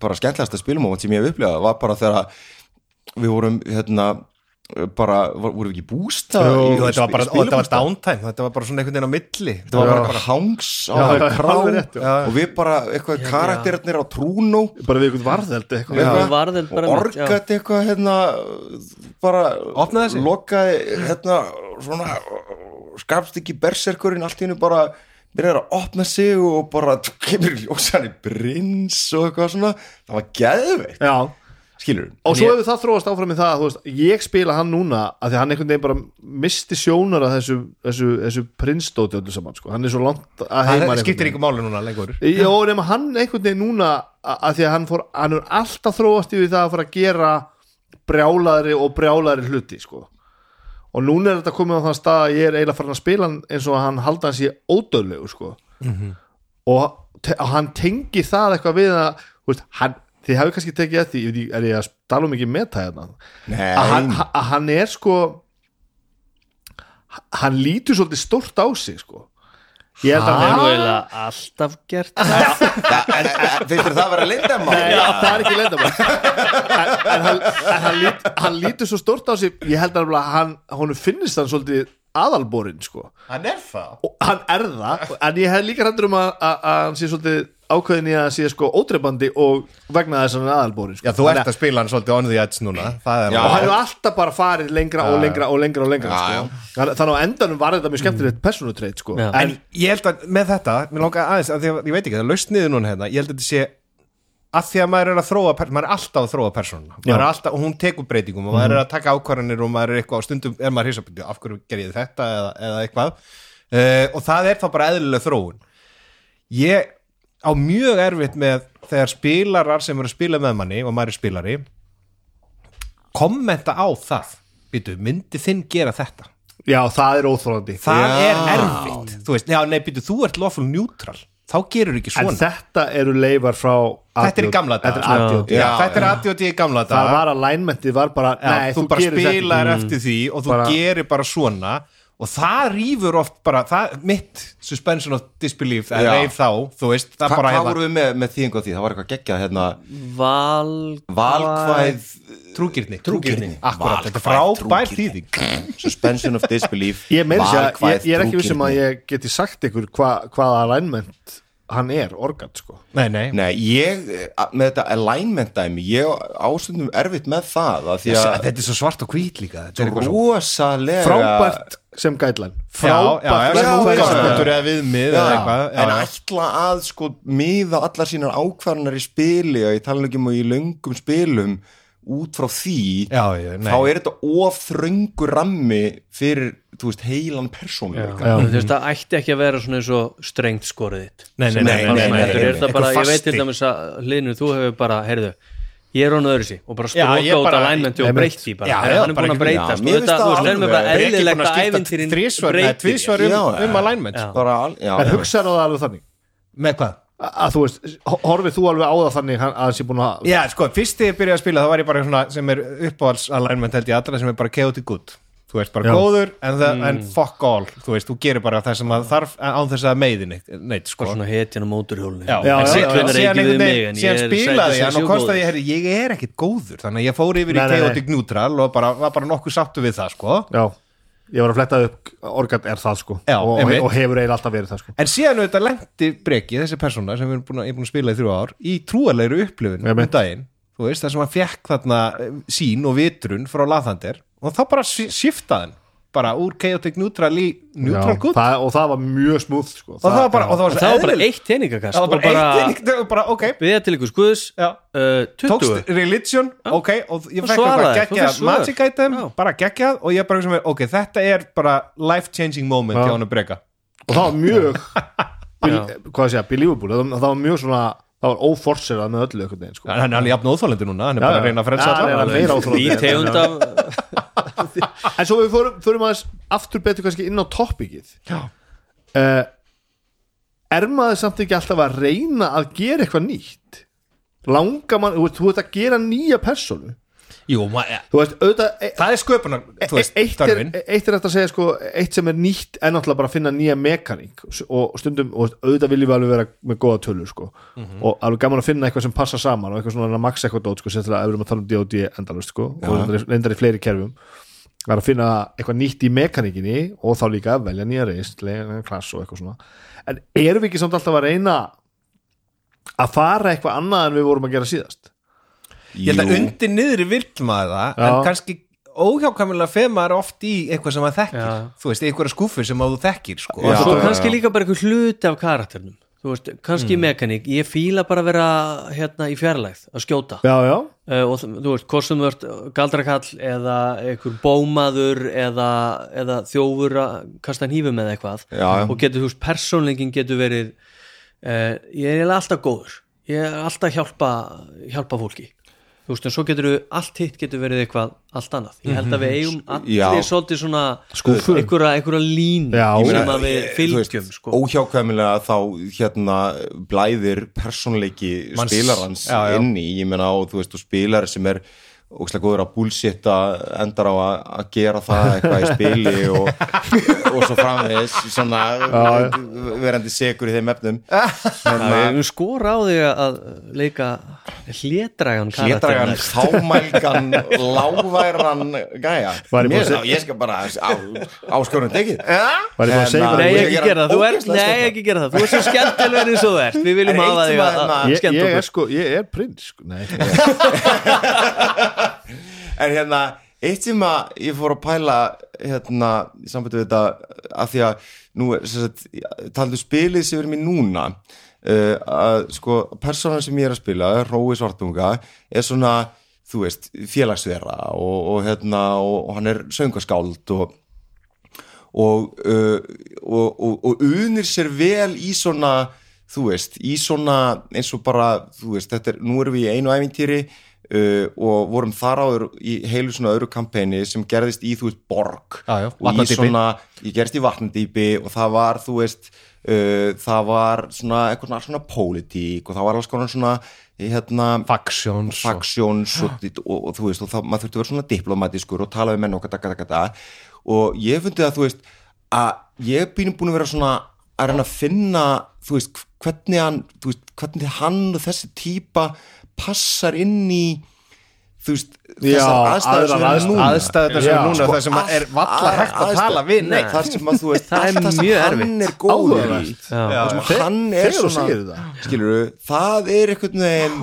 bara skemmtilegasta spilmoment sem ég hef upplifað var bara þegar við vorum hérna bara, var, vorum við ekki bústa Jú, Jú, þetta var bara, og þetta var downtime þetta var bara svona einhvern veginn á milli. Þetta var bara hangs á krá og við bara eitthvað karakterarnir á trúnó. Bara við eitthvað. Já. eitthvað, varðeld bara og orgat eitthvað hérna bara Opnaði sig? lokaði hérna svona skapst ekki berserkurinn allt í hennu bara byrjar að opna sig og bara kemur ljósan í brins og eitthvað svona. Það var geðveikt, Já, skilur og svo hefur það þróast áfram í það að, veist, ég spila hann núna að því hann einhvern veginn bara misti sjónar að þessu, þessu, þessu prinsdóti öllu saman sko. hann er svo langt að heima það skiptir ekki máli núna lengur Jó, nema hann einhvern veginn núna að, því að hann fór, hann er alltaf þróast yfir það að fara að gera brjálaðri og brjálaðri hluti sko. og núna er þetta komið á þann stað að ég er eiginlega farin að spila hann eins og hann halda hans í ódöðlegu sko. og, te og hann tengi það eitthvað við að veist, hann, þið hefur kannski tekið eftir ég veit ekki, er ég að tala um ekki meta hérna? Nei. að hann, að hann er sko hann lítur svolítið stórt á sig sko. Ég held að Það er hann eiginlega alltaf gert. En, finnst þér það að vera lindamál? Nei, það er ekki leindamál en, en, hann, en hann, lít, hann lítur svo stórt á sig ég held að hann, honum finnist hann svolítið aðalborinn sko. Hann er það? Og hann er það, en ég hef líka hættur um að, að, að hann sé svolítið ákveðin í að sé sko ódreifandi og vegna þess að hann er aðalborinn sko. Já, þú ert að spila hann svolítið on the edge núna Það er Já. og hann hefur alltaf bara farið lengra og lengra og lengra og lengra Já, sko. Þannig- þannig að á endanum var þetta mjög skemmtilegt persónutreit sko. Já. En ég held að með þetta, mér langar aðeins að því að ég veit ekki, það er laust niður núna hérna Ég held að þetta sé að því að maður er að þróa maður er alltaf að þróa persónuna er og hún tekur breytingum og maður er að taka ákvarðanir og maður er eitthvað á stundum er maður hissabindi, af hverju ger ég þetta eða, eða eitthvað uh, og það er þá bara eðlileg þróun ég á mjög erfitt með þegar spilarar sem eru að spila með manni og maður er spilari kommenta á það. Býtu, myndi þinn gera þetta? Já, það er óþólandi það Já. er erfitt. Þú veist, já, nei, býtu, þú ert lawful neutral. Þá gerur ekki en svona. þetta eru leifar frá Þetta er í gamla daga. þetta er. ADHD í gamla það daga. var að linementið var bara Já, nei, þú, bara gerir þetta spilar ekki. eftir því og þú Bara- gerir bara svona og það rýfur oft bara það, mitt suspension of disbelief það Já. reif þá, þú veist það Hva, bara hvað hefða vorum við með, með þýðing á því? Það var eitthvað geggjað hérna Val Valkvæð trúgirni, Trúgirni. akkurat, þetta er frábær þýðing Suspension of disbelief ég, valkvæð ég, ég er ekki vissum að ég geti sagt ykkur hva, hvaða alignment hann er, organ sko. nei, nei, Nei, ég, með þetta alignment dæmi ég ásundum erfitt með það að því að þetta er svo svart og hvít líka rosalega frábært sem já, frábært útgangspunktur eða viðmið Já, eða eitthvað en ætla að sko miða allar sínar ákvarðanar í spili og ég tala ekki um og í löngum spilum út frá því Já, já, nei. þá er þetta of þröngur rammi fyrir, þú veist, heilan persónuleika. Já. Þú veist, það ætti ekki að vera svona eins og strengt skorið þitt. Nei, nei, Nei, nei, nei, nei, nei, Þetta er nei, það bara, Eitthvað ég veit til fasti. dæmis að hlinu, þú hefur bara, heyrðu ég er án öðru sí og bara Já, stróka út bara- að lænmenti og breytti bara, Já, já, hann er búin að breytast. Já, og þetta, þú það veist, erum við alveg- bara eðlilegt að að nei, breytir. tvisvar Já, um, um alignment. Já. bara, al- já, en hugsaðu það alveg þannig? Með hvað? að að þú veist, ho- horfið þú alveg á það þannig hann- að hann sé búin að Já, sko, fyrst þegar ég byrjaði að spila þá var ég bara svona sem er uppáhalds alignment held ég allra sem er bara chaotic good þú veist, bara Já. góður en, það, en fuck all, þú veist, þú gerir bara það sem að þarf án þess að meiði neitt, neitt sko. svona hetjan á móturhjólinu Já, Já, en já, síðan- einhvern við mig, veginn- en ég síðan spilaði sætur hann og kostaði ég, herri, ég er ekkit góður þannig að ég fór yfir í Nei, nei, nei. chaotic neutral og bara, var bara nokkuð sáttu við það sko. já, ég var að fletta upp organ er það sko Já, og, og, einmitt. og hefur eiginlega alltaf verið það sko en síðan auðvitað lendi breki þessi persóna sem við erum búin að, ég er búin að spila í þrjú ár í trúarlegri upplifun um Einmitt. daginn þú veist, þar sem hann fekk þarna eh, sín og vitrun frá Lathander og þá bara shiftaði hann bara úr chaotic neutral í neutral Já, good það, og það var mjög smúð sko. og það var bara, og það var svo það var bara eitt teiningakast það var bara, og bara eitt eitt, það var bara, ok við til ykkur skuðs Já. uh, 20 tókst religion, ok og ég Og fekk þú geggjað magic item, Já. bara geggjað og ég bara sem er, ok, þetta er bara life changing moment Já. hjá hann að breka og það var mjög bil, Já. hvað sé ég, believable það, það var mjög svona, það var óforserað með öllu einhvern veginn sko. hann hann er jafn óþólendi núna, hann er bara að reyna að frelsa Já, hann er alla að meira óþolandi. í tegund af en svo við fórum, fórum aðeins aftur betur kannski inn á toppikið Já. uh, er maður samt ekki alltaf að reyna að gera eitthvað nýtt langar mann, þú veist, þú veist að gera nýja persónu Jú, veist, auðvitað e, það er sköpunar, þú veist, eitt, er, eitt er þetta að segja sko, eitt sem er nýtt er náttúrulega bara að finna nýja mekaník og stundum, og auðvitað viljum við alveg vera með góða tölur sko. Mhm. og alveg gaman að finna eitthvað sem passa saman og eitthvað svona max eitthvað dót sko, sérstaklega ef við erum að tala um D&D endalust sko og reyndar í- fleiri kerfum. Það er að finna eitthvað nýtt í mekaníkinni og þá líka að velja nýja reist klass og eitthvað svona. En erum við ekki samt alltaf að reyna að fara eitthvað annað en við vorum að gera síðast ég held að undir niðri vill maður það en kannski óhjákvæmulega fer maður oft í eitthvað sem maður þekkir. Já. þú veist, einhverja skúfur sem að þú þekkir sko. og svo kannski líka bara einhver hluti af karakternum þú veist, kannski Mm. mekaník. Ég fíla bara að vera hérna í fjarlægð að skjóta. Já, já, uh, og þú veist, sem þú ert galdrakall eða einhver bómaður eða, eða þjófur að kasta hnífum eða eitthvað. Já, og getur, þú veist, persónlingin getur verið uh, ég er alltaf góður. Ég er alltaf að hjálpa hjálpa fólki þú veist, en svo getur við, allt hitt getur verið eitthvað allt annað, ég held að við eigum allir svolítið svona einhverja, einhverja línu Já. Sem meina, að við eh, fylgjum sko. óhjákvæmilega þá hérna blæðir persónleiki Manns- spilarans Já, já. inn í, ég meina og þú veist og spilar sem er ógslag góður að bullshitta endar á að, gera það eitthvað í spili og, og svo framvegis svona verandi segur í þeim efnum. Það hérna, er skora á þig að leika hlétrægan hlétragan, fámælgan lágværan gæja. Mér, þá, ég skal bara á, áskorun tekið. Var ég búin að segja Hérna, Nei, Ég ekki gera gera það, þú ert, ógeðslega nei, ekki gera það. Þú ert svo skemmtilegur eins og þú ert. Við viljum hafa sem að ég, er okkur. sko, ég er prins sko. Nei, En hérna, eitt sem að ég fór að pæla hérna, í sambandi við þetta af því að nú er taldu spilið sem erum í núna uh, að sko persónan sem ég er að spila, Rói Svartunga er svona, þú veist félagsvera og, og hérna og, og hann er söngaskáld og og, uh, og, og unir sér vel í svona þú veist, í svona eins og bara, þú veist, þetta er, nú erum við í einu æfintýri uh, og vorum þar áður í heilu svona öðru kampæni sem gerðist í, þú veist, borg Já, já, og í vatnadýpi. svona, ég gerðist í vatnandýpi og það var, þú veist uh, það var svona eitthvað svona, svona pólitík og það var alls konar svona hérna, Factions og- og, og, og, þú veist, og það, maður þurfti að vera svona diplomatískur og tala við menn og gata, gata, gata og ég fundi að, þú veist, að ég er býnum búin að vera svona að reyna að finna, þú veist, hvernig hann, þú veist, hvernig hann og þessi típa passar inn í þú veist, þessar aðstæður sem eru núna aðstæðunar sem er núna Sko, það sem er valla hægt að aðstæður- tala við Nei, þar sem að þú veist Það er það mjög hann erfitt. er góður í Áhugavert. Þar sem hann er svona segir það. það er einhvern veginn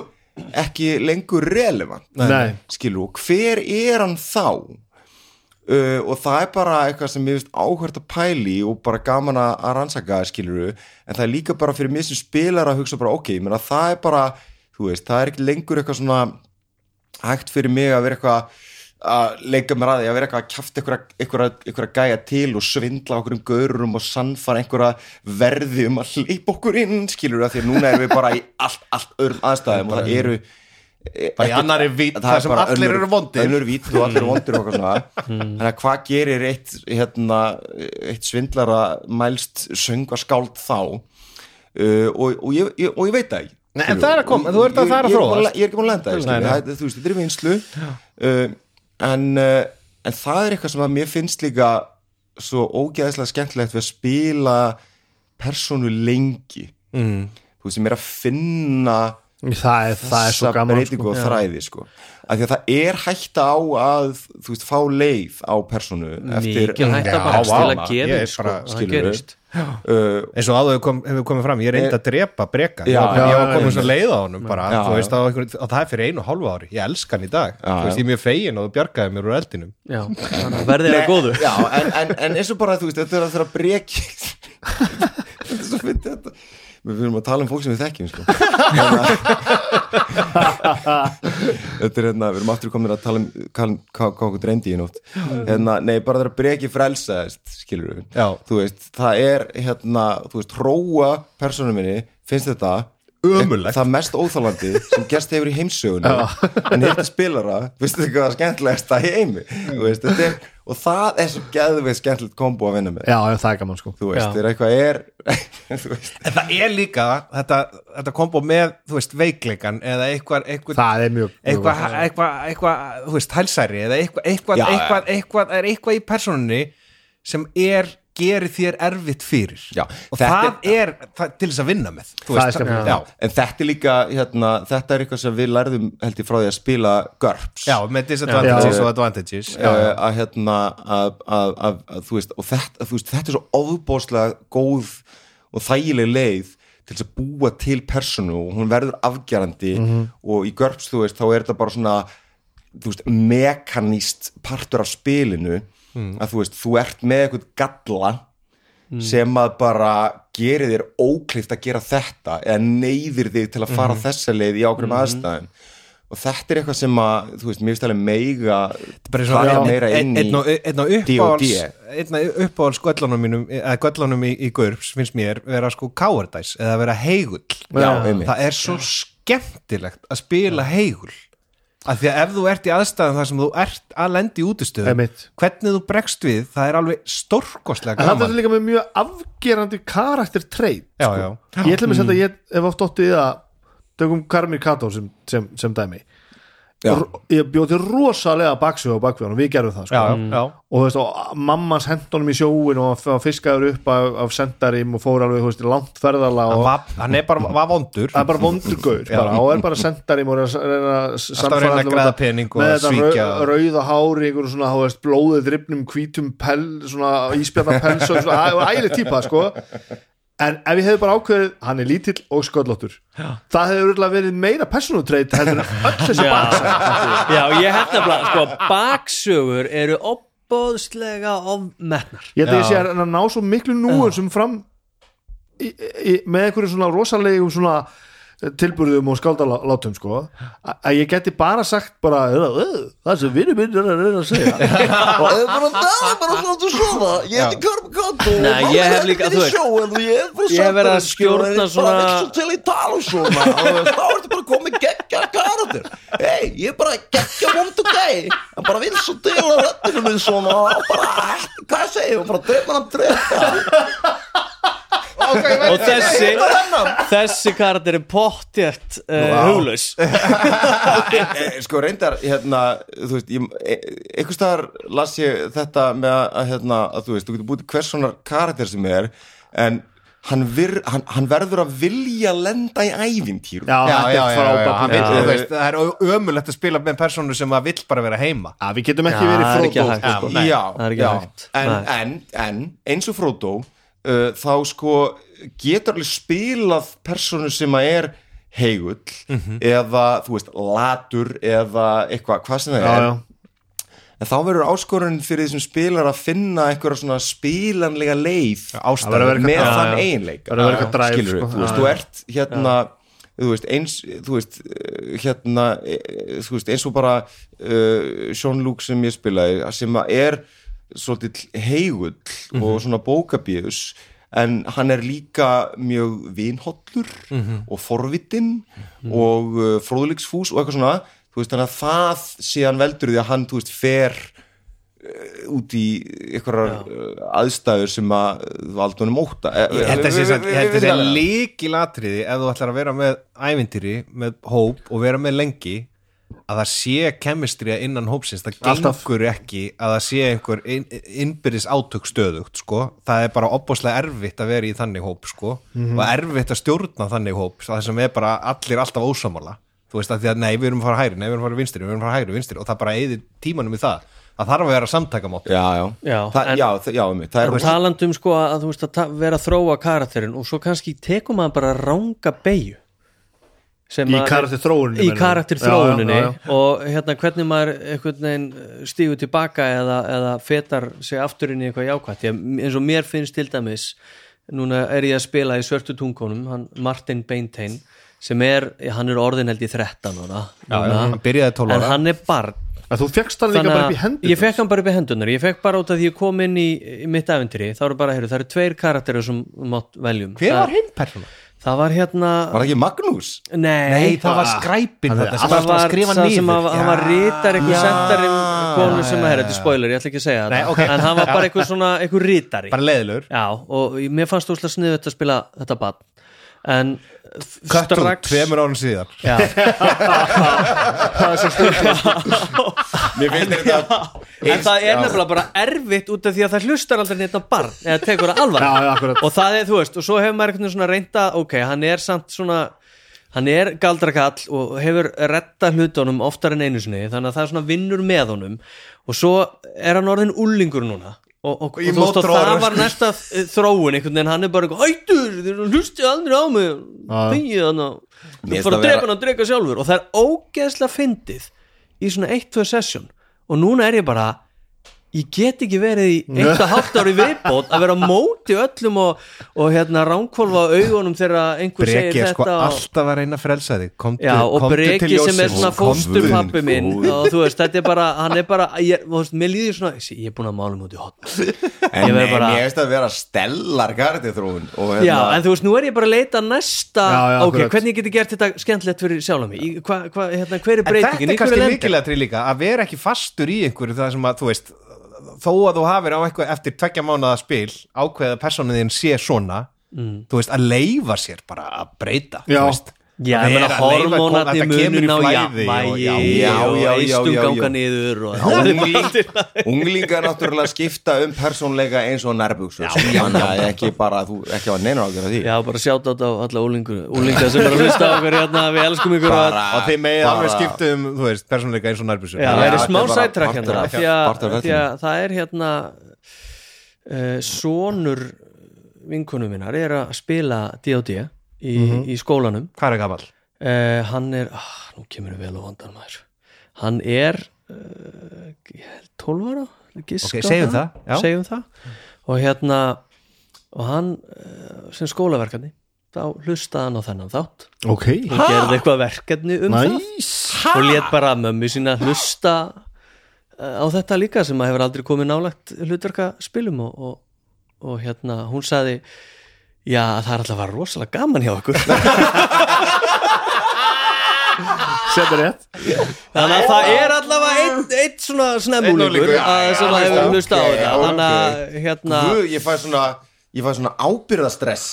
ekki lengur relevant Nei. skilur hver er hann þá uh, og það er bara eitthvað sem ég veist áhvert að pæli og bara gaman að rannsaka skilur en það er líka bara fyrir mér sem spilar að hugsa bara ok, ég meina það er bara þú veist, það er ekki lengur eitthvað svona hægt fyrir mig að vera eitthvað að leika mér að því að vera eitthvað að kjafta einhverja, gæja til og svindla okkur um gaurum og sannfara einhverja verði um að hleypa okkur inn skilur það því að núna erum við bara í allt, allt öðrum aðstæðum og það eru Bara í annarri vídd það þar sem allir eru vondir. önnur vídd og allir eru vondir og eitthvað svona. Þannig að hvað gerir eitt hérna, eitt svindlara mælst söngaskáld þá? Uh, og, og, ég, og ég veit það ekki Nei, en það er að koma, þú ert að það er að Ég- ég er ekki búin að lenda það, þú veist, þetta er vinslu uh, en, uh, en það er eitthvað sem að mér finnst líka svo ógeðslega skemmtilegt við að spila persónu lengi. Mm. þú veist, sem er að finna það er, það er svo gaman breytingu og þræði sko. af því að það er hætta á að þú veist, fá leið á persónu eftir hætta Já, bara til að gera er sko, það skilurðu. gerist. Uh, eins og áður hefur kom, hefur komið fram, ég reyndi að drepa breka, Já, ég var, ég var já, komið já, svo leið á honum bara, Já, þú veist, já. á einhver, og það er fyrir einu og hálfu ári. Ég elska hann í dag, Já, þú veist, já. ég er mjög fegin og þú bjargaði mér úr eldinum. Já, að verðið er góðu já, en, en, en eins og bara þú veist, þetta er að þeirra breki þetta er svo fyndið þetta við fyrir að tala um fólk sem við þekkjum sko. þetta er hérna við erum aftur komin að tala um hvað hva, hva okkur dreyndi í nótt hérna, nei, bara þeirra breki frelsaðist skilur við Já. þú veist, það er hérna, þú veist, hróa persónum minni, finnst þetta Ömurlegt. það mest óþálandi sem gerst hefur í heimsögunni en hitti spilara, finnst þetta eitthvað skemmtilegasta í heimi Þú veist, þetta er, og það er svo geðveið skemmtilegt kombo að vinna með. Já, já, það er gaman sko. Þú veist, þegar eitthvað er þú veist, en það er líka þetta, þetta kombo með, þú veist, veikleikan eða eitthvað, eitthvað það er mjög eitthvað, eitthvað, eitthvað, þú veist, hælsæri eða eitthvað, eitthvað, eitthvað, eitthvað er eitthvað í persónunni sem er gerir þér erfitt fyrir. Já, og það er, það, til þess að vinna með er veist, skemmtilegt. já, en þetta er líka hérna, þetta er eitthvað sem við lærðum held ég frá því að spila GURPS. Já, með disadvantages Já. og advantages. Já, uh, að hérna að, þú veist og þetta, þú veist, þetta er svo ofbóðslega góð og þægileg leið til þess að búa til personu og hún verður afgerandi og í GURPS þú veist, þá er þetta bara svona þú veist, mekaníst partur af spilinu að þú veist, þú ert með eitthvað galla sem að bara gerir þér óklift að gera þetta eða neyðir þig til að fara þessa leið í ákveðum aðstæðum. Og þetta er eitthvað sem að, þú veist, mér finnst alveg meiga svona meira inn í einn og einn og uppáhalds göllunum mínum eða göllunum í, í GURPS finnst mér vera sko cowardice eða vera heigull það er svo skemmtilegt að spila heigull að því að ef þú ert í aðstæðan þar sem þú ert að lendi í útistöðu Einmitt. hvernig þú bregst við, það er alveg stórkostlega en það er gaman líka með mjög afgerandi karakter treyt já, já. ég ætla mig að setja, ég hef oft óttið í það tökum Karmir Kato sem, sem, sem dæmi ég bjóti rosalega baksögu á bakvið og við gerum það sko. Já, já, já. og þú veist, og mammas hendunum í sjóin og hann fiskaður upp af, af sendarim og fór alveg, þú veist, langt ferðala Hann og hann er bara var vondur. Það er bara vondur gaur bara, og er bara sendarim og er að reyna að og með að þetta rauða hári einhverjum svona, þú veist, blóðið drifnum hvítum pel, svona íspjarnar pels og svona, ægileg típa, sko en ef ég hefði bara ákveðið, hann er lítill og sköllóttur, það örugglega verið meira personutreit heldur en öll þessi baksa Já, ég held nefnilega, sko, baksögur eru opbóðslega ofmetnar. Ég held að ég sé að hann ná svo miklu núum sem fram í, í, með einhverjum svona rosalegum svona tilburðum og skáldalátum sko. Að ég geti bara sagt bara "Ö, ö, það sem vinur minn er að reyna að segja. Og það er bara það er bara svona að sofa. Ég heiti Karmi Kato Nei, ég hef líka, veist, og ég er hef verið að en ég svona- ekki og þá ertu bara komið geggja karakter. Hei, ég er bara geggja vondu gæi hann bara vil svo að minn svona og bara, hvað ég segi og bara dreif hann að dreif og þessi þessi karakter er pottjætt uh, huglaus. Eh, sko reyndar hérna, þú veist, ég, einhvers staðar las ég þetta með að, að, hérna, að þú veist, þú getur búið hvers svona karakter sem er en hann, vir, hann, hann verður að vilja lenda í ævintýrum. Já, Já, já, þetta er já, já, frábært. hann punktur. vill, þú veist, það er ömulegt að spila með persónu sem að vill bara vera heima. Já, við getum ekki Já, verið er hægt, sko. hægt. En, en, en eins og Frodo uh, þá sko getur alveg spilað persónu sem að er heigull Mhm. eða þú veist latur eða eitthvað, hvað sem það já, er já. en þá verður áskorun fyrir þessum spilar að finna einhverja svona spilanlega leið ástæður með Já, þann já. eitthvað drive, skilur sko. þú veist, Já, þú já. ert hérna þú veist, eins, þú veist eh, hérna, eh, þú veist, eins og bara uh, Sean Luke sem ég spilaði sem er svolítið heigull Mhm. og svona bókabíðus en hann er líka mjög vinhollur Mhm. og forvitinn og uh, fróðleiksfús og eitthvað svona veist, þannig að það síðan veldur því að hann, veist, fer uh, út í einhverjar uh, aðstæður sem að valda honum óta Ég held að sé samt- ég held að sé líkilatriði ef þú ætlar að vera með ævintýri með hóp og vera með lengi að það sé kemistrija innan hópsins það Alltaf. gengur ekki að það sé einhver inn, innbyrðis átök stöðugt sko. það er bara opbáslega erfitt að vera í þannig hóp sko. og erfitt að stjórna þannig hóp það sem er bara allir alltaf ósamála þú veist að því að nei við erum að fara hægri, nei við erum að fara vinstri við erum að fara hægri, vinstri og það bara eði tímanum í það það þarf að vera samtakamátt já, já, Já, það, en- já, það, já, einmitt, það er talandum sko að þú veist að vera að þróa karakterin og svo kannski tekum maður bara ranga beigju Í að- karakterþróuninni, í karakterþróuninni. Og hérna hvernig maður einhvern veginn stígur tilbaka eða, eða fetar sig aftur inn í eitthvað að eins og mér finnst til dæmis núna er ég að spila í svörtu tungunum Martin Beintein sem er, hann er orðin held í 13 ára hann byrjaði 12 ára. en hann er barn. Að þú fegst hann líka bara að upp í hendur ég fekk hann bara upp í hendunar ég fekk bara út af því ég kom inn í, í mitt æventýri þá eru bara, heyrðu, það eru tveir karakterir sem mátt veljum. Hver var hinn persóna? Það var hérna var það ekki Magnús? nei, Nei, það var skræpin Það þarna sem það var alltaf að var skrifa það niður. sem að, hann var rítar eitthvað Já. sendarinn konu sem að, herra, þetta er spoiler, ég ætla ekki að segja Nei, þetta. ok. en hann var bara eitthvað svona, eitthvað rítari bara leiðilegur já, og mér fannst þú sniðu þetta að spila þetta bad en Köttum strax tveimur árun síðan það er svo stundum mér finnst þetta en það er nefnilega bara erfitt út af því að það hlustar aldrei neitt á barn eða tekur það alvar Já, já, akkurat. og það er, þú veist, og svo hefur maður einhvern veginn svona reynda ok, hann er samt svona hann er galdrakall og hefur retta hlutunum oftar en einu sinni þannig að það er svona vinnur með honum. Og svo er hann orðin úlingur núna og, og, og, þú veist, og það var næsta þróun einhvern veginn, hann er bara hættur, þið hlusti aldrei á mig. Þegið hann þú fara að drepa hann að drega sjálfur. Og það er ógeðslega fyndið í svona 1-2 session. Og núna er ég bara ég get ekki verið í eitt og hálft ári viðbót að vera móti öllum og, og hérna ránkvolfa augunum þegar einhver Breki segir er sko þetta og, alltaf að reyna að frelsa þig. Komdu, Já, og Breki sem er svona Komdu. fósturpappi minn og þú veist, þetta er bara, hann er bara ég, þú veist, mér líður svona, ég er búin að mála mútið hot En Ég finnst að vera stellar þróun og hérna, Já, en þú veist, nú er ég bara að leita næsta Já, já, ok, hvernig ég geti gert þetta skemmtilegt fyrir sjálf mig, Í- hva, hva, hérna, hver er En þetta breytingin, er kannski mikilvægt þó að þú hafir á eitthvað eftir tveggja mánuða spil ákveða persónuð þín sé svona þú veist að leifa sér bara að breyta Já. veist. Já, Að ég meina að þetta í munin á jafnvægi. já, já, já, og já, eistum já, já. ganga niður unglingar náttúrulega skipta um persónleika eins og þannig að ekki bara þú ekki á neina ágjör því. Já, bara sjátt á alla úlingur úlingar sem er að hlusta á okkur hérna, við elskum ykkur Bara- að og þeir með alveg skipta um þú veist, persónuleika eins og nærbjörnsur Já, það er þetta smá partur hérna af- því að, að það er hérna uh, sonur vinkonu minnar er að spila D.O.D. Í, í skólanum. Hvað er gamall? uh, hann er, ah, nú kemur við vel á vandan maður. Hann er uh, held 12 ára Ok, segjum það, já. segjum það. Og hérna og hann uh, sem skólaverkefni þá hlustaði hann á þennan þátt. Ok. Og gerði eitthvað verkefni um næs það og let bara mömmu sína hlusta á þetta líka sem að hefur aldrei komið nálagt hlutverka spilum og, og, og hérna hún sagði já það er alltaf að vera rosalega gaman hjá okkur. Sem er rétt. Þannig að það er allavega eitt, eitt svona snemmúlingur Einn já, að- já, sem að hefur ok, hlusta á þetta. Þannig að hérna Guð, ég fæ svona ég fæ svona ábyrðastress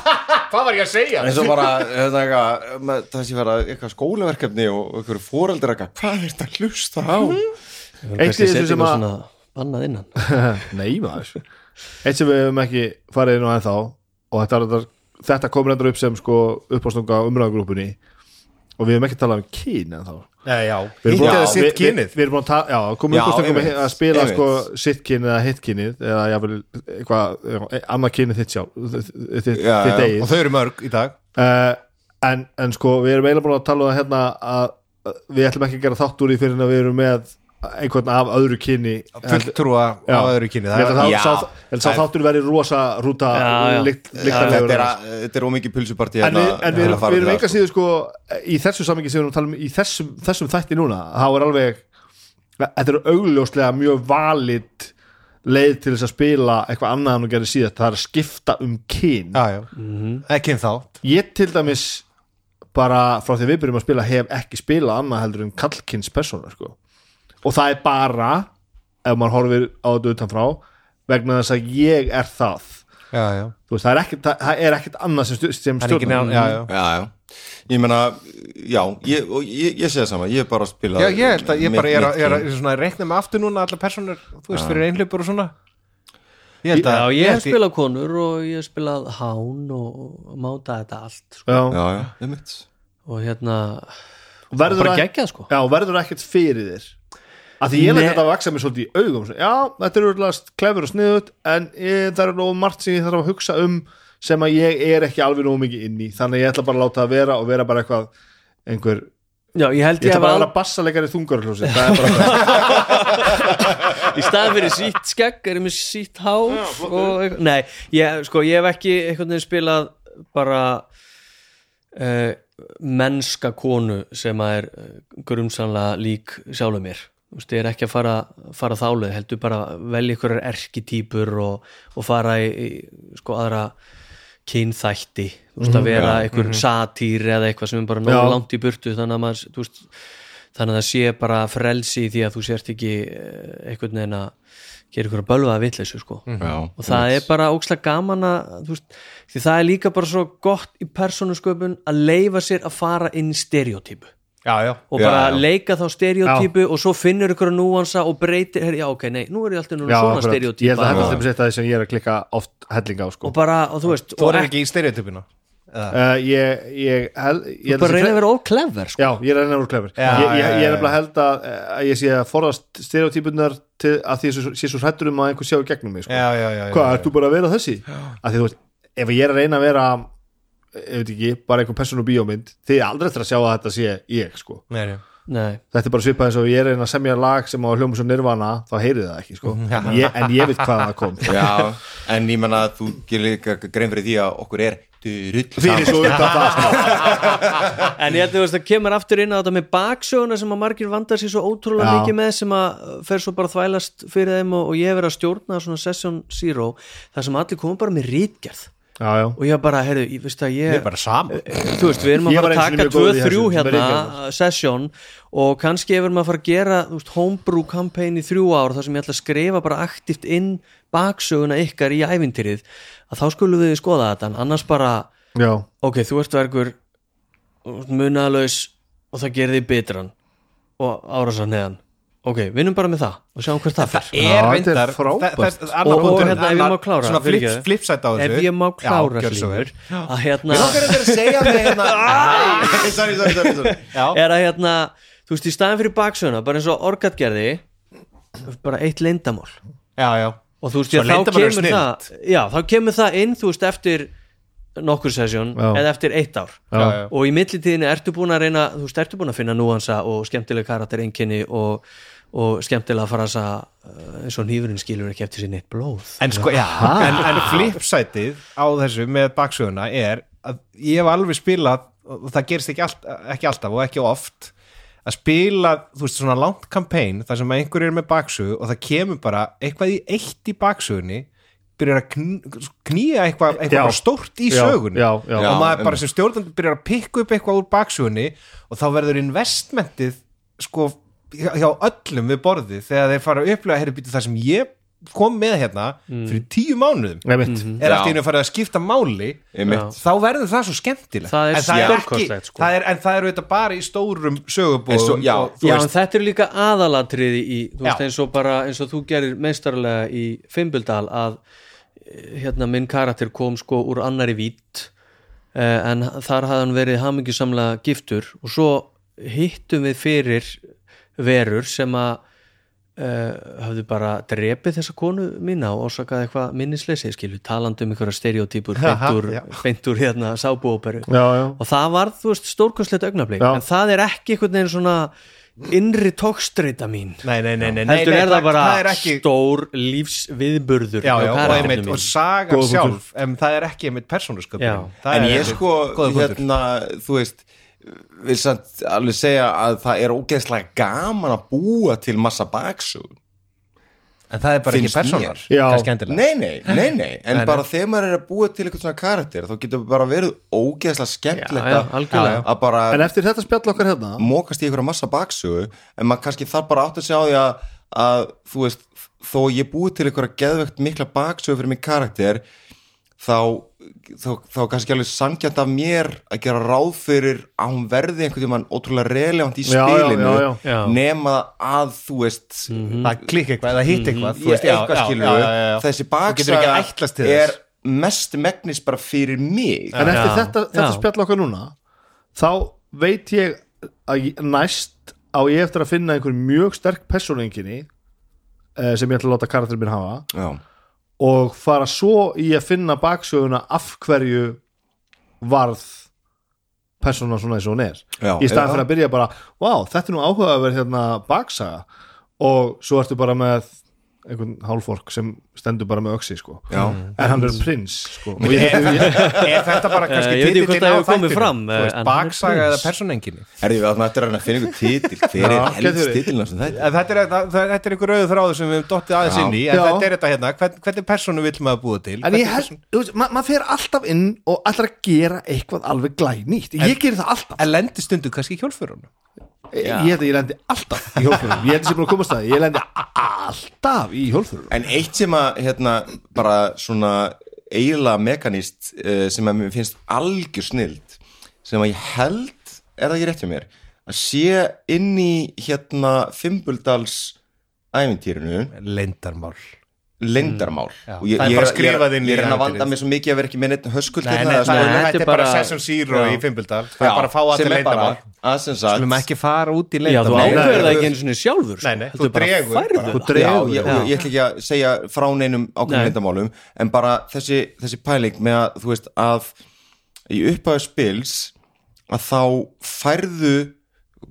hvað var ég að segja? eins og bara hérna, eitthvað, með það sé vera eitthvað skólaverkefni og eitthvað fóreldrar eitthvað, hvað er þetta að hlusta á? Eitt þessu setja sem að svona bannað innan. Nei maður. Eitt sem við hefum ekki farið inn á ennþá og þetta, þetta, þetta komur endur upp sem sko uppástunga umræðagrúpunni og við hefum ekki talað um kyn Já, já, Við erum búin að- sitt kynið Við erum búin að já, komum Já, upp á stundum einmitt, að spila sko sitt kynið eða hitt kynið eða jáfnvel eitthvað, já, annað kynið þitt sjálf þitt, þitt, Já, þitt já. eigið. Og þau eru mörg í dag. Uh, en, en sko við erum eiginlega búin að tala um það hérna að að við ætlum ekki að gera þátt úr í fyrir en að við erum með einhvern af öðru kyni fulltrúa Já. á öðru sá- en sá þáttur verið rosa rúta lykt- þetta er, er ómikið pulsupartí en við, en við, erum- við erum enga síður sko í þessu samingi sem við erum að tala um í þessum, þessum þætti núna þá er alveg þetta er augljóslega mjög valid leið til þess að spila eitthvað annað en að gera síðast, það er að skipta um kyn já, já. ekki um þá ég til dæmis bara frá því við byrjum að spila hef ekki spilað annað heldur en kallkins persóna sko. Og það er bara ef maður horfir á þetta utanfrá vegna þess að ég er það. Já, já. Þú veist, það er ekkert, það er ekkert annað sem, já ég meina, já, ég, og ég, ég sé það sama ég er bara að spila Já, ég held að ég mitt- bara ég er, að- mitt ég er, ég er svona að reikna með aftur núna allar personur, þú veist, fyrir einhleipur og svona. Ég held Já, að ég hef spilað konur og ég hef spilað hán og, máta þetta allt sko. já, já, já, einmitt. Og hérna, og verður, bara að, geggjað sko. Já, verður ekkert fyrir þér að því ég Nei. þetta að vaksa mér svolítið í augum. Já, þetta er úrlega klefur og sniðut en ég, það er nóg margt sem ég þarf að hugsa um sem að ég er ekki alveg nóg mikið inn í. Þannig að ég ætla bara að láta það vera og vera bara eitthvað einhver, Já, ég ég ætla bara að vera er bara í staðan fyrir sítt skegg er ég með sítt hár og nei, ég, sko, ég hef ekki einhvern veginn spilað bara uh, mennska konu sem að er uh, grumsanlega lík sjálfur mér ég er ekki að fara, fara þáluð heldur bara velja ykkur erkitýpur og, og fara í, í sko aðra kynþætti. Þú veist að vera einhver satýr eða eitthvað sem er bara Já. langt í burtu þannig að maður, þú veist þannig að það sé bara frelsi í því að þú sért ekki eh, einhvern veginn að gera ykkur að bölvaða vitleysu sko. Já, og það er bara ókslega gaman að veist, því það er líka bara svo gott í persónusköpun að leifa sér að fara inn í stereotypu Já, já, og bara já. leika þá stereotypu og svo finnur ykkur að núansa og breytir, her, já ok, nei, nú er ég alltaf nú já, svona akkurat. ég held stereotypa að þetta er þeim þetta sem ég er að klikka oft hellinga á sko. og bara, og þú veist þú er ekki, í stereotypuna uh, ég, ég, held, ég held bara að reyna sé- að vera óklefver sko. Já, ég er að reyna að vera Já, ég, ég, er nefnilega held að, að ég sé að forðast stereotypunar til að því ég sé- svo hrættur um að einhver sjá í gegnum mig sko. Já, já, já, já, Hvað, já. ert þú bara að vera þessi? Að því þú veist, ef ég er að reyna að vera ég veit ekki, bara einhver persónu bíómynd þið er aldrei eftir að sjá að þetta sé ég sko. Nei, nei þetta er bara svipað eins og ég er einn að semja lag sem á hljóma svo nirvana, þá heyrið það ekki sko. en, ég, en ég veit hvað það kom Já, en ég menna að þú gerir líka grein fyrir því að okkur er fyrir svo utan það sko. En ég held að það kemur aftur inn á þetta með baksöguna sem að margir vandar sér svo ótrúlega Já. mikið með sem að fer svo bara þvælast fyrir þeim og, og ég verið að stjórna svona session zero þar sem allir komum bara með rítgerð já, já. og ég bara, heyrðu, ég veist að ég Við erum bara saman þú veist, við erum að Ég fara að taka mjög góður í 2-3 þessu, með hérna ritgerð. session og kannski ef við erum að fara að gera veist, homebrew campaign í þrjú ár þar sem ég ætla að skrifa bara aktivt inn baksöguna ykkar í ævintýrið að þá skulum við skoða þetta en annars bara, já. ok, þú ert verkur munalaus og það gerir þig bitran og árásar neðan ok, vinnum bara með það og sjáum hvert það er reyndar þetta er frábært. það- það- annar Og- hérna, ef ég má klára, svona flipsætt á þessu. ef ég má klára hlýfur að hérna hérna er að hérna, þú veist, í staðin fyrir baksöguna bara eins og orgat gerði bara eitt leyndamál já, já. Og þú veist, þá kemur það já, þá kemur það inn, þú veist, eftir nokkur sesjón, Já. eða eftir eitt ár. Já, já. og í millitíðinu ertu búin að reyna þú veist, ertu búin að finna núansa og skemmtileg karakter einkenni og, og skemmtilega frasa uh, eins og nýfurinn skilur ekki eftir sér neitt blóð. En sko, já, en, en flipsætið á þessu með baksöguna er að ég hef alveg spilað og það gerist ekki, allt, ekki alltaf og ekki oft að spila, þú veist, svona langt campaign þar sem einhver er með baksögu og það kemur bara eitthvað í eitt í baksögunni byrjar að kn knýja eitthvað, eitthvað Já. bara stórt í Já, sögunni. já, já. og maður Já, bara sem stjórnandi byrjar að pikka upp eitthvað úr baksögunni og þá verður investmentið sko hjá öllum við borðið þegar þeir fara að upplega heyrðu býtu það sem ég kom með hérna fyrir tíu mánuðum Einmitt. er allt í Já. einu að fara að skipta máli Einmitt. þá verður það svo skemmtilegt Það er En það er ekki, sko. það er, en það eru þetta bara í stórum En sögubóðum svo- já, og, þú Já, en þetta er líka aðalatriði í, þú veist, eins og bara eins og þú gerir meistarlega í Fimbildal að eh, hérna minn karakter kom sko úr annari vít eh, en þar hafði hann verið hamingjusamlega giftur og svo hittum við fyrir verur sem að uh, hafðu bara drepið þessa konu mína og orsakaði eitthvað minnisleysi skilu, talandi um einhverja stereotypur beintur, beintur hérna sábúóperu já, já. og það var, þú veist, stórkostlegt augnablik. Já. en það er ekki einhvern veginn svona innri tókstreita mín. Nei, nei, nei, nei, nei, heldur nei, er það bara það er ekki, stór lífsviðburður já, já, og, einmitt, og sagan sjálf en það er ekki einmitt persónusköpun Já. En ég sko, hérna, þú veist vil samt alveg segja að það er ógeðslega gaman að búa til massa baksug en það er bara ekki Finnst kannski endilega. Nei, nei, nei, nei, en Nei, bara þegar maður er að búa til eitthvað svona karakter þá getur bara verið ógeðslega skemmtilegt Já, já, að- algjörlega. að bara en eftir þetta spjall okkar hérna mókast í einhverja massa baksugu en maður kannski þarf bara átt að segja á því að, að þú veist, þó ég búi til einhverja geðvegt mikla baksugu fyrir minn karakter þá, þá, þá kannski alveg sangjant af mér að gera ráð fyrir að hún verði einhvern veginn ótrúlega relevant í spilinu já, já. Já. nema að þú veist það klikk eitthvað, eða hitt eitthvað þú ég, veist, já, eitthvað skilur þessi Þú getur ekki baksaga ætlast til er mest megnis bara fyrir mig. En eftir Já, þetta, þetta spjall okkar núna þá veit ég að næst á ég eftir að finna einhver mjög sterk persónuenginni eh, sem ég ætla að láta karakterinn minn hafa. Já, og fara svo í að finna baksöguna af hverju varð persóna svona eins og hún er. Já, í staðan fyrir að byrja bara vá, þetta er nú áhugaverð hérna baksaga. Og svo ertu bara með einhvern hálfólk sem stendur bara með öxi sko. Já. en hann er prins sko. Og er, ég, ég, er þetta bara kannski Eh, ég veit ekki hvort titillinn það á hefur komið þættinum? fram, Þú eh, er baksaga eða persónenginni Herði, við áttum eftir að reyna að finna einhver titil hver er helst titilin sem þetta En þetta er, þetta er einhver rauðu þráður sem við höfum dottið aðeins inn í en þetta er þetta hérna, hvern, hvernig persónu vill maður búa til? En ég held, maður fer alltaf inn og ætlar að gera eitthvað alveg glænýtt. Ég gerir það alltaf. En lendi stundu kannski í hjólfurunum ég, ég held að ég lendi alltaf í hjólfurum ég held að ég er búin að komast að því, ég lendi alltaf í hjólfurum En eitt sem að hérna bara svona eiginlega mekanist uh, sem að mér finnst algjör snild sem að ég held, er það ekki rétt hjá mér að sé inn í hérna Fimbuldals ævintýrinu. Lendarmál lendarmál Já, og ég, er ég, ég, ég er að vanda mig svo mikið að vera ekki með neitt höskuld Nei, hérna, nei, það, svona. þetta er bara bara- Session Zero Já. í Fimbildal það er bara að fá allir sagt Skulum ekki fara út í já, þú lendamál Nei, ákveður nei, það nei. ekki einu svona sjálfur Nei, nei, sko. þú Þetta bara dregur færðu bara. Þú dregur. Ég, já. ég, ég ætla ekki að segja frá neinum ákveðum Nei. lindamálum en bara þessi, þessi pæling með að þú veist að í upphæðu spils að þá færðu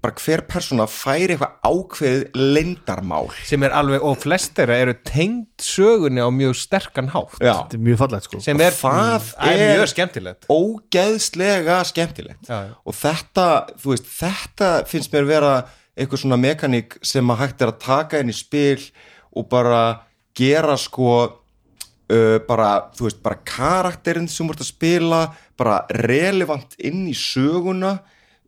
bara hver persóna færi eitthvað ákveðið leyndarmál. Sem er alveg, og flest þeirra eru tengd sögunni á mjög sterkan hátt. Já, þetta er mjög fallegt sko. Sem er, það er, er- mjög skemmtilegt. ógeðslega skemmtilegt. Já, já. og þetta, þú veist, þetta finnst mér vera eitthvað svona mekaník sem að hægt er að taka inn í spil og bara gera sko uh, bara, þú veist, bara karakterinn sem þú ert að spila bara relevant inn í söguna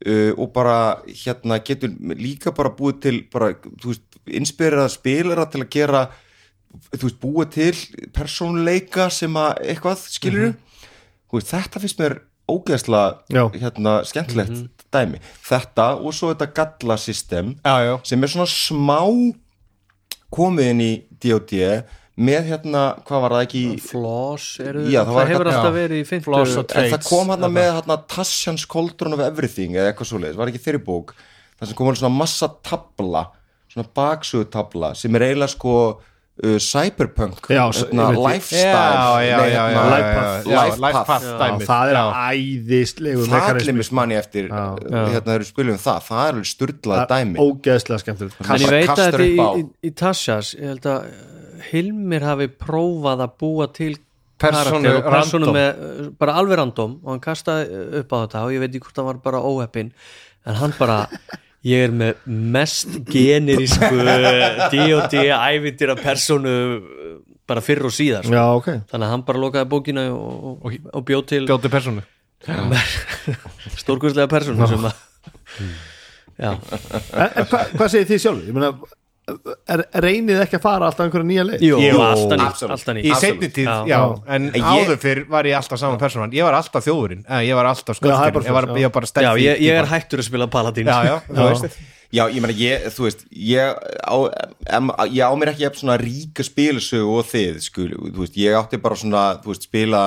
uh, og bara hérna getur líka bara búið til bara, þú veist, inspireraða spilara til að gera þú veist, búið til persónuleika sem að eitthvað skilur þú veist, þetta finnst mér ógeðslega Já. hérna, skemmtilegt dæmi þetta og svo þetta gallasystem sem er svona smá komið inn í D.O.D. með hérna, hvað var það ekki Floss eru, Já, það það, var hefur eitthvað- alltaf verið í og en það kom hérna með hérna Tassians Cauldron of Everything eða eitthvað svoleiðis, var ekki þeirri bók það sem kom alveg svona massa tabla svona baksögu tabla sem er eiginlega sko uh, cyberpunk Já, hérna, lifestyle já, já, nei, já, já, hérna, já, Life já, Path. já, Life Life Path. Path Já, dæmið. það er Já. æðislegu Fallimis manni eftir Já. uh, hérna við spilum um það það er alveg sturdlað dæmi ógeðslega skemmtilegt En ég veit að þetta í, Tassjas ég held að Hilmir hafi prófað að búa til Persónu karakter og random. með, uh, bara alveg random og hann kastaði upp á þetta og ég veit ekki hvort hann var bara óheppin en hann bara ég er með mest generísku D&D ævindir af persónu uh, bara fyrr og síðar sko. já, ok. Þannig að hann bara lokaði bókina og, og, og bjóð til bjóti persónu. Stórkurslega persónu sem að já, en, en hva, hvað segir þið sjálf? ég meina, er, reynið ekki að fara alltaf einhverja nýja leið? Jú, Jú, alltaf nýtt. Í seinni tíð, Já. já, Já. en áður fyrr var ég alltaf saman persónan, ég var alltaf þjóðurinn eða ég var alltaf Já, er sköldurinn, ég var, ég var bara já, stealthy ég, ég er hættur að spila Paladin já, já, þú Já. veist. Já, ég meina, ég, þú veist, ég á, em, ég á mér ekki jafn svona ríka spilisögu og þið, skul, þú veist, ég átti bara svona, þú veist, spila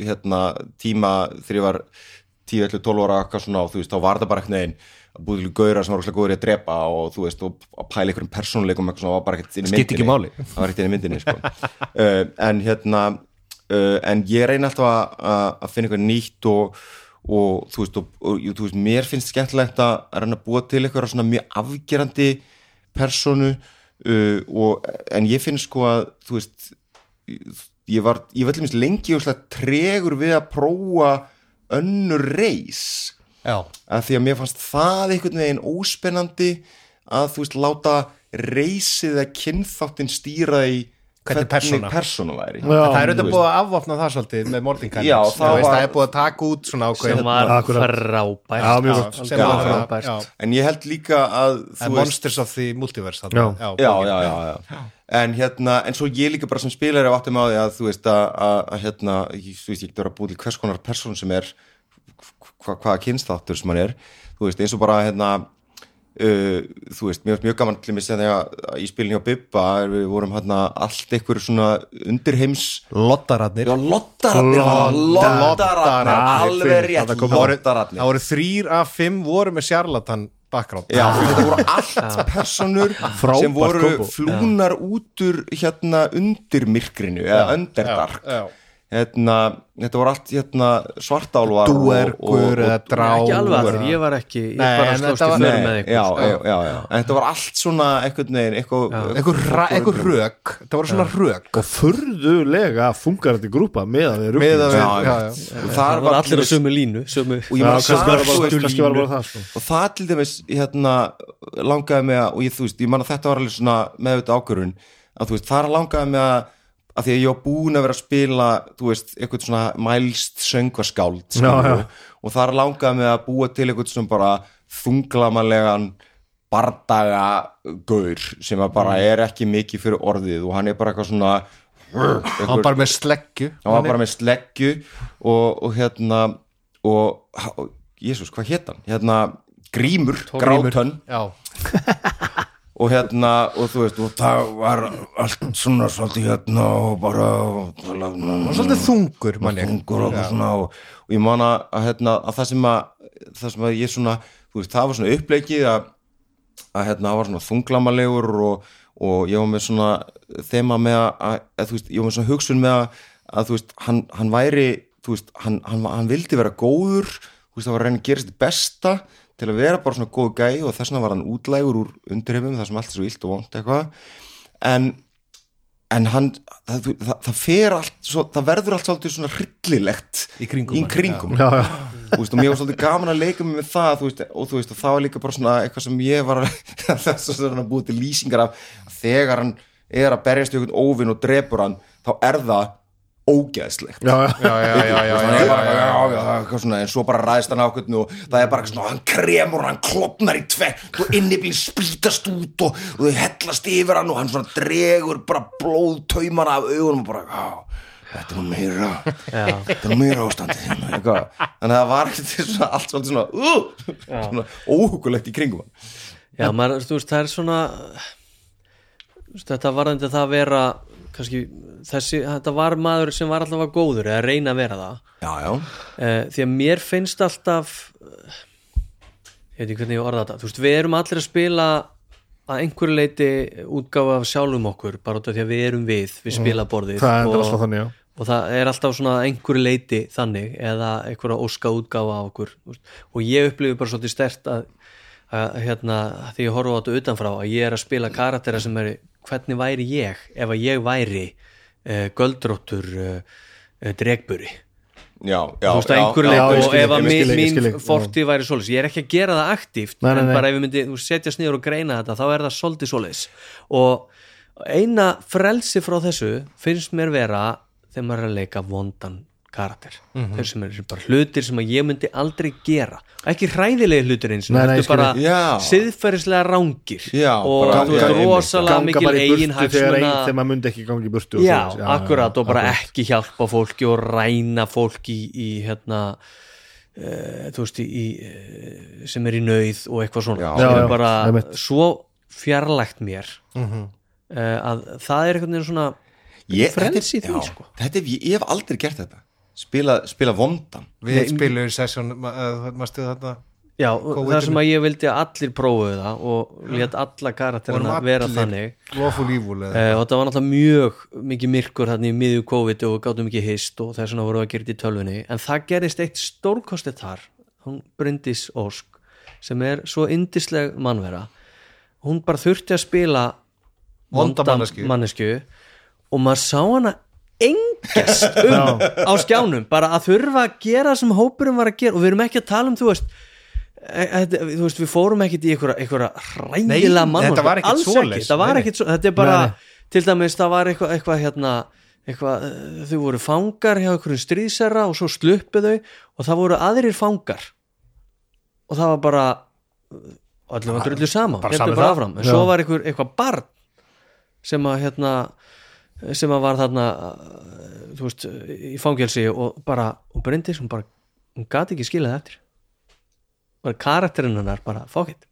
hérna, tíma þegar ég var 10, 11, 12 ára eitthvað svona og þú veist, þá var það bara eitthvað neginn að búið til gauðra sem var óslega góður í að drepa og þú veist, og að pæla einhverjum persónuleikum eitthvað svona, var bara ekkert inn í Skipti ekki myndinni. máli. það var ekkert inn í myndinni, sko. Uh, en hérna uh, en ég reyni alltaf að, að, finna eitthvað nýtt og og þú veist, og, og, og, þú veist mér finnst skemmtilegt að reyna að búa til eitthvað svona mjög afgerandi personu uh, og, en ég finn sko að þú veist ég var, ég var til minnst lengi og slag tregur við að prófa önnur reis. já, að því að mér fannst það einhvern veginn óspennandi að þú veist láta reisið að kynþáttin stýra í Hvernig persóna. persóna væri Já. það er auðvitað búið að afvopna það svolítið með Mordinkan það það, er búið að taka út sem var Akkurat. frábært sem var frábært en ég held líka að Monsters of the Multiverse. Já. já, já, já, já. En hérna, en svo ég líka bara sem spilari áttum á því að þú veist að, að, að hérna, ég, veist, ég getur að búið til hvers konar persón sem er hva, hvaða kynstáttur sem hann er. Þú veist, eins og bara hérna uh, þú veist, var mjög gaman til mig sem þegar í spilinu á Bibba við vorum hérna allt einhver svona undirheims loddararnir Loddarar. Loddararnir, alveg rétt kom- Loddararnir það voru þrýr af fimm voru með sjarlatan background. Já, þetta voru allt personur sem voru flúnar út úr hérna undir myrkrinu eða underdark. já. Hérna, þetta voru allt hérna svartálvar og- Dúergur og- eða og- drá ekki alveg eða- allir, ég var ekki ég Nei, bara en slóst þetta í var- för með já, sko. já, já, já, en þetta var allt svona eitthvað, einhver, ra- einhver rök. Það voru svona rök. Og furðulega fungar þetta grúpa með að við með að og það þar var allir á sömu línu og það, var var það sko. og það til dæmis hérna, langaði mig að og ég, þú veist, ég man að þetta var alveg svona meðvita ákvörun að þú veist, þar langaði mig að að því að ég var búin að vera að spila þú veist, eitthvað svona mælst söngvaskáld Já, já. og þar langaði mig að búa til eitthvað svona bara þunglamalegan bardaga gaur sem að bara Mm. er ekki mikið fyrir orðið og hann er bara eitthvað svona hann var bara með sleggju hann var bara með sleggju og, og hérna og, og Jésús, hvað hétt hann? hérna Grímur, Grátönn já, og hérna, og þú veist, og það var allt svona svolítið hérna og bara og, og svolítið þungur manni þungur og, svona, og, og ég man að, hérna, að það sem að það sem að ég svona, þú veist, það var svona uppleikið að, að hérna, það var svona þunglamalegur og, og ég var með svona þema með að, að, þú veist, ég var með svona hugsun með að, að þú veist, hann, hann væri þú veist, hann, hann, hann vildi vera góður þú veist, það var að reyna að gera sitt besta til að vera bara svona góð gæi og þess vegna var hann útlægur úr undirheimum þar sem allt er svo illt og vont eitthvað. En, en hann það, það, það fer allt svo, það verður allt svolítið svona hryllilegt Í kringum í kringum. já, já, veist, og mér var svolítið gaman að leika mig með það þú veist, og þú veist, og það var líka bara svona eitthvað sem ég var að búið til lýsingar af þegar hann er að berjast í einhvern óvinn og drepur hann þá er það svona, en svo bara ræðist hann ákveðnu og það er bara svona, hann kremur og hann klopnar í tvekk og innibíl spýtast út og, og þau hellast yfir hann og hann svona dregur bara blóðtaumana af augunum og bara, já, þetta er nú meira þetta er nú meira ástandið hérna, þannig að það var ekkert svona, allt svolítið svona, uh, svona óhugulegt í kringum hann. Já, maður, þú veist, það er svona þetta var þetta það að vera kannski, þessi, þetta var maður sem var alltaf að góður eða reyna að vera það. Já, já, eh, því að mér finnst alltaf eh, ég veit ekki hvernig ég orða þetta þú veist, við erum allir að spila að einhverju leiti útgáfa af sjálfum okkur bara út af því að við erum við við spilaborðið það og, þannig, og það er alltaf svona að einhverju leiti þannig eða einhverja óska útgáfa af okkur og ég upplifi bara svolítið stert að, að hérna, því ég horfa á þetta utanfrá að ég er að spila karaktera sem er hvernig væri ég ef að ég væri uh, göldróttur uh, uh, dregburi? Já, já, þú veist já, já, já, og skil ef að mín, mín þig, fortíð væri svoleiðis. Ég er ekki að gera það aktíft Nei, nei, en bara ef við veist, setjast niður og greina þetta þá er það svolítið svoleiðis. Og eina frelsi frá þessu finnst mér vera þegar maður er að leika vondan karakter Mhm. þeir sem eru bara hlutir sem að ég myndi aldrei gera ekki hræðilegi hlutir eins og þetta skil bara. Já. siðferðislega rángir Já, og bara- þú veist já, rosalega mikil eigin hagsmuna þegar maður myndi ekki ganga í burtu og já, svoleiðis. akkurat og bara akkurat. ekki hjálpa fólki og ræna fólki í, í hérna uh, þú veist, í, í uh, sem er í nauð og eitthvað svona Já, já, er bara svo fjarlægt mér Mhm. uh, að það er einhvern veginn svona ég, þetta, því, já, sko. þetta er, ég, ég hef aldrei gert þetta spila, spila vondan. Við spilum í sessjón þarna? Já, það sem að ég vildi að allir prófuðu það og let alla karakterina vera þannig. Uh, og það var náttúrulega mjög mikið myrkur hérna í miðju COVID og gátum ekki hist og þess vegna voru að gera þetta í tölvunni. En það gerist eitt stórkostið þar. Hún Bryndís Ósk sem er svo indisleg mannvera. Hún bara þurfti að spila Vonda vonda manneskju. mannesku og maður sá hana engjast um á skjánum bara að þurfa að gera sem hópurinn var að gera. Og við erum ekki að tala um þú veist e- e- þú veist, við fórum ekkit í einhverja, Nei, mann þetta var ekkit alls svoleiðis, ekki, það var nei, nei. ekkit svo, þetta er bara Nei, til dæmis, það var eitthvað, eitthvað hérna eitthvað, eh, þau voru fangar hjá einhverjum stríðsera og svo sluppu þau og það voru aðrir fangar. Og það var bara allir var drullu sama, bara bara en svo var einhver, eitthvað barn sem að hérna sem var þarna eh, þú veist, í fangelsi og bara, og Bryndis, hún bara hún gati ekki skilað eftir. Bara karakterinn hennar bara, fuck it.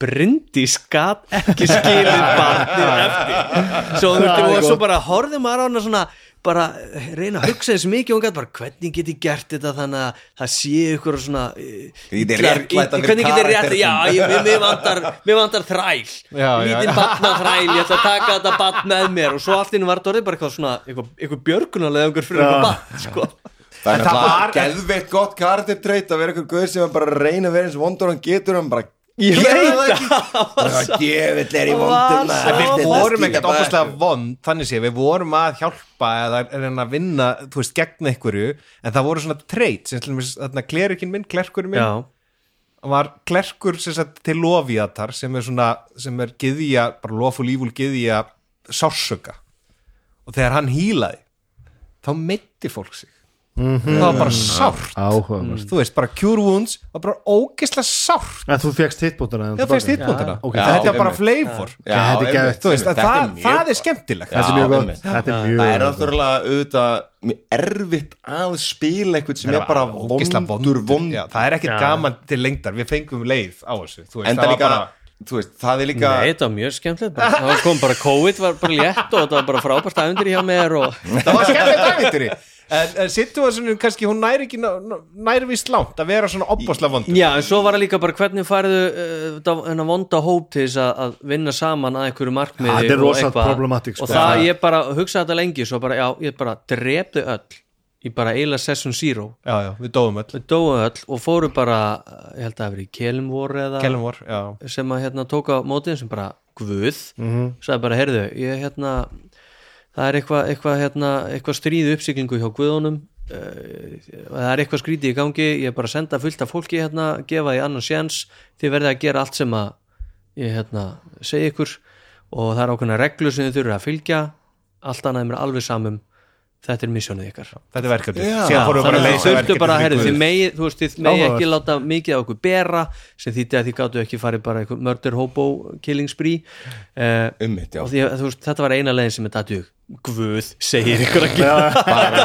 Bryndis gat ekki skilið barnið eftir. Svo, og svo bara horfði maður á hana svona bara reyna að hugsa eins mikið og hún gæti bara hvernig get ég gert þetta þannig að það sé ykkur svona eh, illar- hvernig get ég rétt já, ég, mér, vantar, mér vantar þræl. Lítinn batna þræl, ég ætla að taka þetta batn með mér. Og svo allt inni var þetta orðið bara eitthvað svona eitthvað, eitthvað björgunarlega einhver fyrir eitthvað batn sko. Það er náttúrulega var- geðveitt gott karaktertreit að vera einhver guð sem bara reyna að vera eins vondur og hann getur hann bara Ég veit það. Það. Er er í vondum við vorum ekkert bara opaslega vond þannig sé, við vorum að hjálpa eða reyna að vinna, þú veist, gegn einhverju en það voru svona treyt sem til dæmis, þarna klerikinn minn, klerkurinn minn já, var klerkur sem sagt, til lofiatar sem er svona, sem er gyðja, bara lof og lífúl gyðja sársöka og þegar hann hílaði þá meiti fólk sig það var bara sárt. Áhuga þú veist, bara cure wounds var bara ógeðslega sárt. En þú fegst hittbútuna það fyrst hittbúndina, ok, þetta já, er bara flavor. Já, þetta er þú veist, Þetta það, mjög það er skemmtilegt. Þetta er mjög Já, gott. er Það er náttúrulega auðvitað erfitt að spila eitthvað sem er bara vondur vond Já, það er ekkit gaman til lengdar, við fengum leið á þessu. Þú veist, Enda það var líka, bara, þú veist, það er líka Nei, þetta var mjög skemmtilegt bara, það kom bara COVID var bara létt og þetta var bara frábært aðundir hjá mér og það var skemmtilegt æfintýri en, en situasjónu kannski, hún næri ekki næri vist langt að vera svona opbáslega vondur Já, en svo var það líka bara hvernig færðu uh, þennan vonda hóp til þess að, að vinna saman að einhverju markmiði Ja, er og rosa eitthvað. problematic, sko. og það Já. ég bara hugsaði þetta lengi svo bara, já, ég bara þau öll í bara eiginlega session zero já, já, við dóum öll við dóum öll og fórum bara ég held að það verið í Kelmvor eða Kellum vor, já sem að hérna tóka mótið sem bara guð sagði bara, heyrðu, ég hérna það er eitthvað eitthva, hérna, eitthvað stríð uppsiglingu hjá guðunum. Uh, það er eitthvað skrítið í gangi. Ég er bara að senda fullt af fólki hérna gefa því annan sjens, þið verðið að gera allt sem að ég hérna segi ykkur. Og það er ákveðna reglur sem þið þurfið að fylgja. Allt annað er mér alveg samum. Þetta er missjónið ykkar. Þetta er verkefni bara að að þurftu bara, Guð. þið megi þú veist, þið megi ekki láta mikið á okkur bera sem þýtti að þið gáttu ekki farið bara murder hobo killing spree. Uh, Ummitt, já. og því, að, þú veist, þetta var eina leiðin sem er dættu Guð segir ykkur að gera bara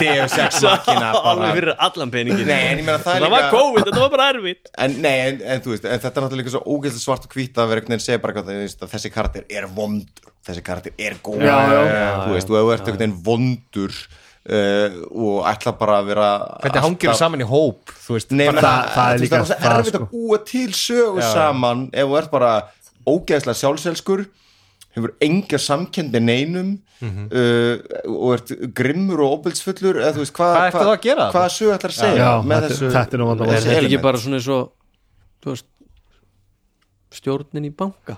Deus Ex Machina alveg fyrir allan peningin Nei, en ég meina það það var líka COVID, þetta var bara erfitt. En nei, en, en þú veist, en þetta er náttúrulega líka svo ógeðslega svart og hvít að vera einhvern veginn segja bara hvað það er, þessi karakter er vondur, þessi karakter er góð Já, já. Þú veist, og ef þú ert einhvern veginn vondur uh, og ætla bara að vera Hvernig hangir það saman í hóp Þú veist, Nei, bara, menn, það- það er líka það er það, erfitt sko. að búa til sögu saman ef þú ert bara ógeðslega sjálfselskur hefur enga samkendi neinum Mhm. uh, og ert grimmur og óbildsfullur eða þú veist hvað Hvað ertu þá að gera hvaða sögu ætlar að segja Já, með þetta- þessu þetta er er þetta ekki bara svona eins og þú veist stjórnin í banka?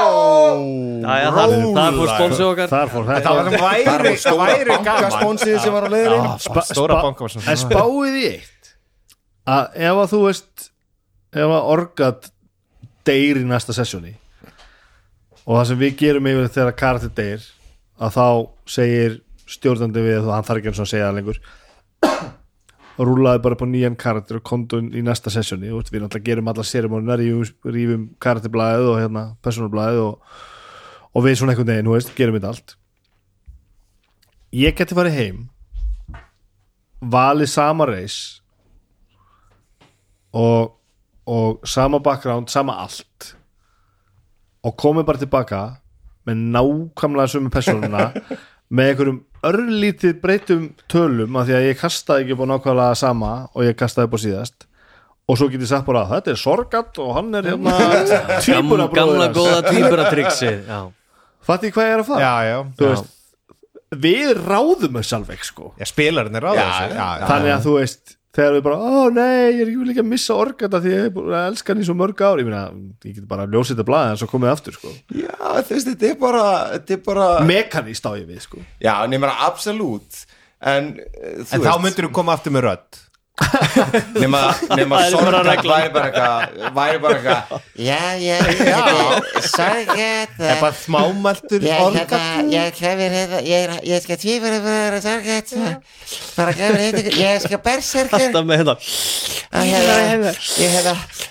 Jæja, það það fór spónsi okkar. þar fór þetta. var Það væri, var væri gaman bankaspónsið sem var á leiðin Spa- Stóra banka en spáið í eitt? Að ef að þú veist ef að orgat deyr í næsta sessjóni og það sem við gerum yfir þegar karakter deyr að þá segir stjórnandi við og hann þarf ekki eins og að segja það lengur rúlaði bara upp á nýjan karakter og kondun í næsta sessjóni við náttúrulega gerum alla sérimónina rífum, rífum karakterblæðið og hérna personablæðið og, og við svona einhvern veginn, veist, gerum þetta allt. Ég geti farið heim valið sama reis og, og sama background, sama allt og komið bara tilbaka með nákvæmlega sömu persónuna með einhverjum örlítið breytum tölum af því að ég kastaði ekki upp á nákvæmlega sama og ég kastaði upp á síðast. Og svo get ég sagt bara þetta er sorgat og hann er hérna tvíbura gamla góða tvíburatryggsið já. Fatti hvað ég er að fara? Já, já, Þú já. veist, við ráðum með sjálfveik sko. Já, spilarinn er ráða þessu. já, já. þannig að þú veist þegar við bara, ó nei, ég er ekki líka að missa orgata því ég er búin að elska hann í svo mörg ár. Ég meina, ég get bara ljósið þetta blaðið en svo komið aftur sko. Já, þú veist, þetta er bara þetta er bara, mekanist á ég við sko. Já, nema absolutt. En, eh, En þá myndir þú koma aftur með rödd nema, er bara sorgat væri bara eitthvað væri bara eitthvað já, já, já, sorgat Það er bara smámæltur Ég, er- skal tvífara bara sorgætt, bara kemur hérna, ég skal berserkur, alltaf með og ég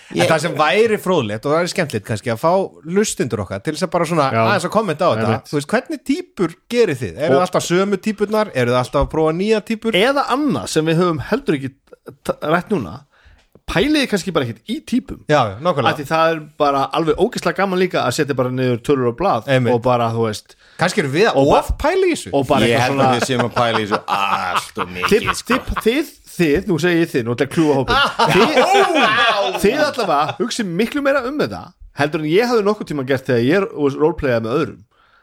En ég, það sem væri fróðlegt og það væri skemmtilegt kannski að fá lustundur okkar til þess að bara svona aðeins að kommenta á þetta Einmitt. Þú veist, hvernig típur gerir þið? Eru það alltaf sömu típurnar? Eru það alltaf að prófa nýja típur? eða annað sem við höfum heldur ekki rætt núna pæliði kannski bara ekkit í típum. Já, nákvæmlega. Því það er bara alveg ógeðslega gaman líka að setja bara niður tölur og blað Einmitt. og bara, þú veist Kannski eru við að Og ba- ofpæla í þessu. og bara ég held svona að við séum að pæla í þessu allt og mikið sko. þið, þið, þið, nú segi ég þið nú ætla að kljúa hópin þið, þið allavega hugsið miklu meira um þetta heldur en ég hafði nokkuð tíma gert þegar ég er roleplayaði með öðrum.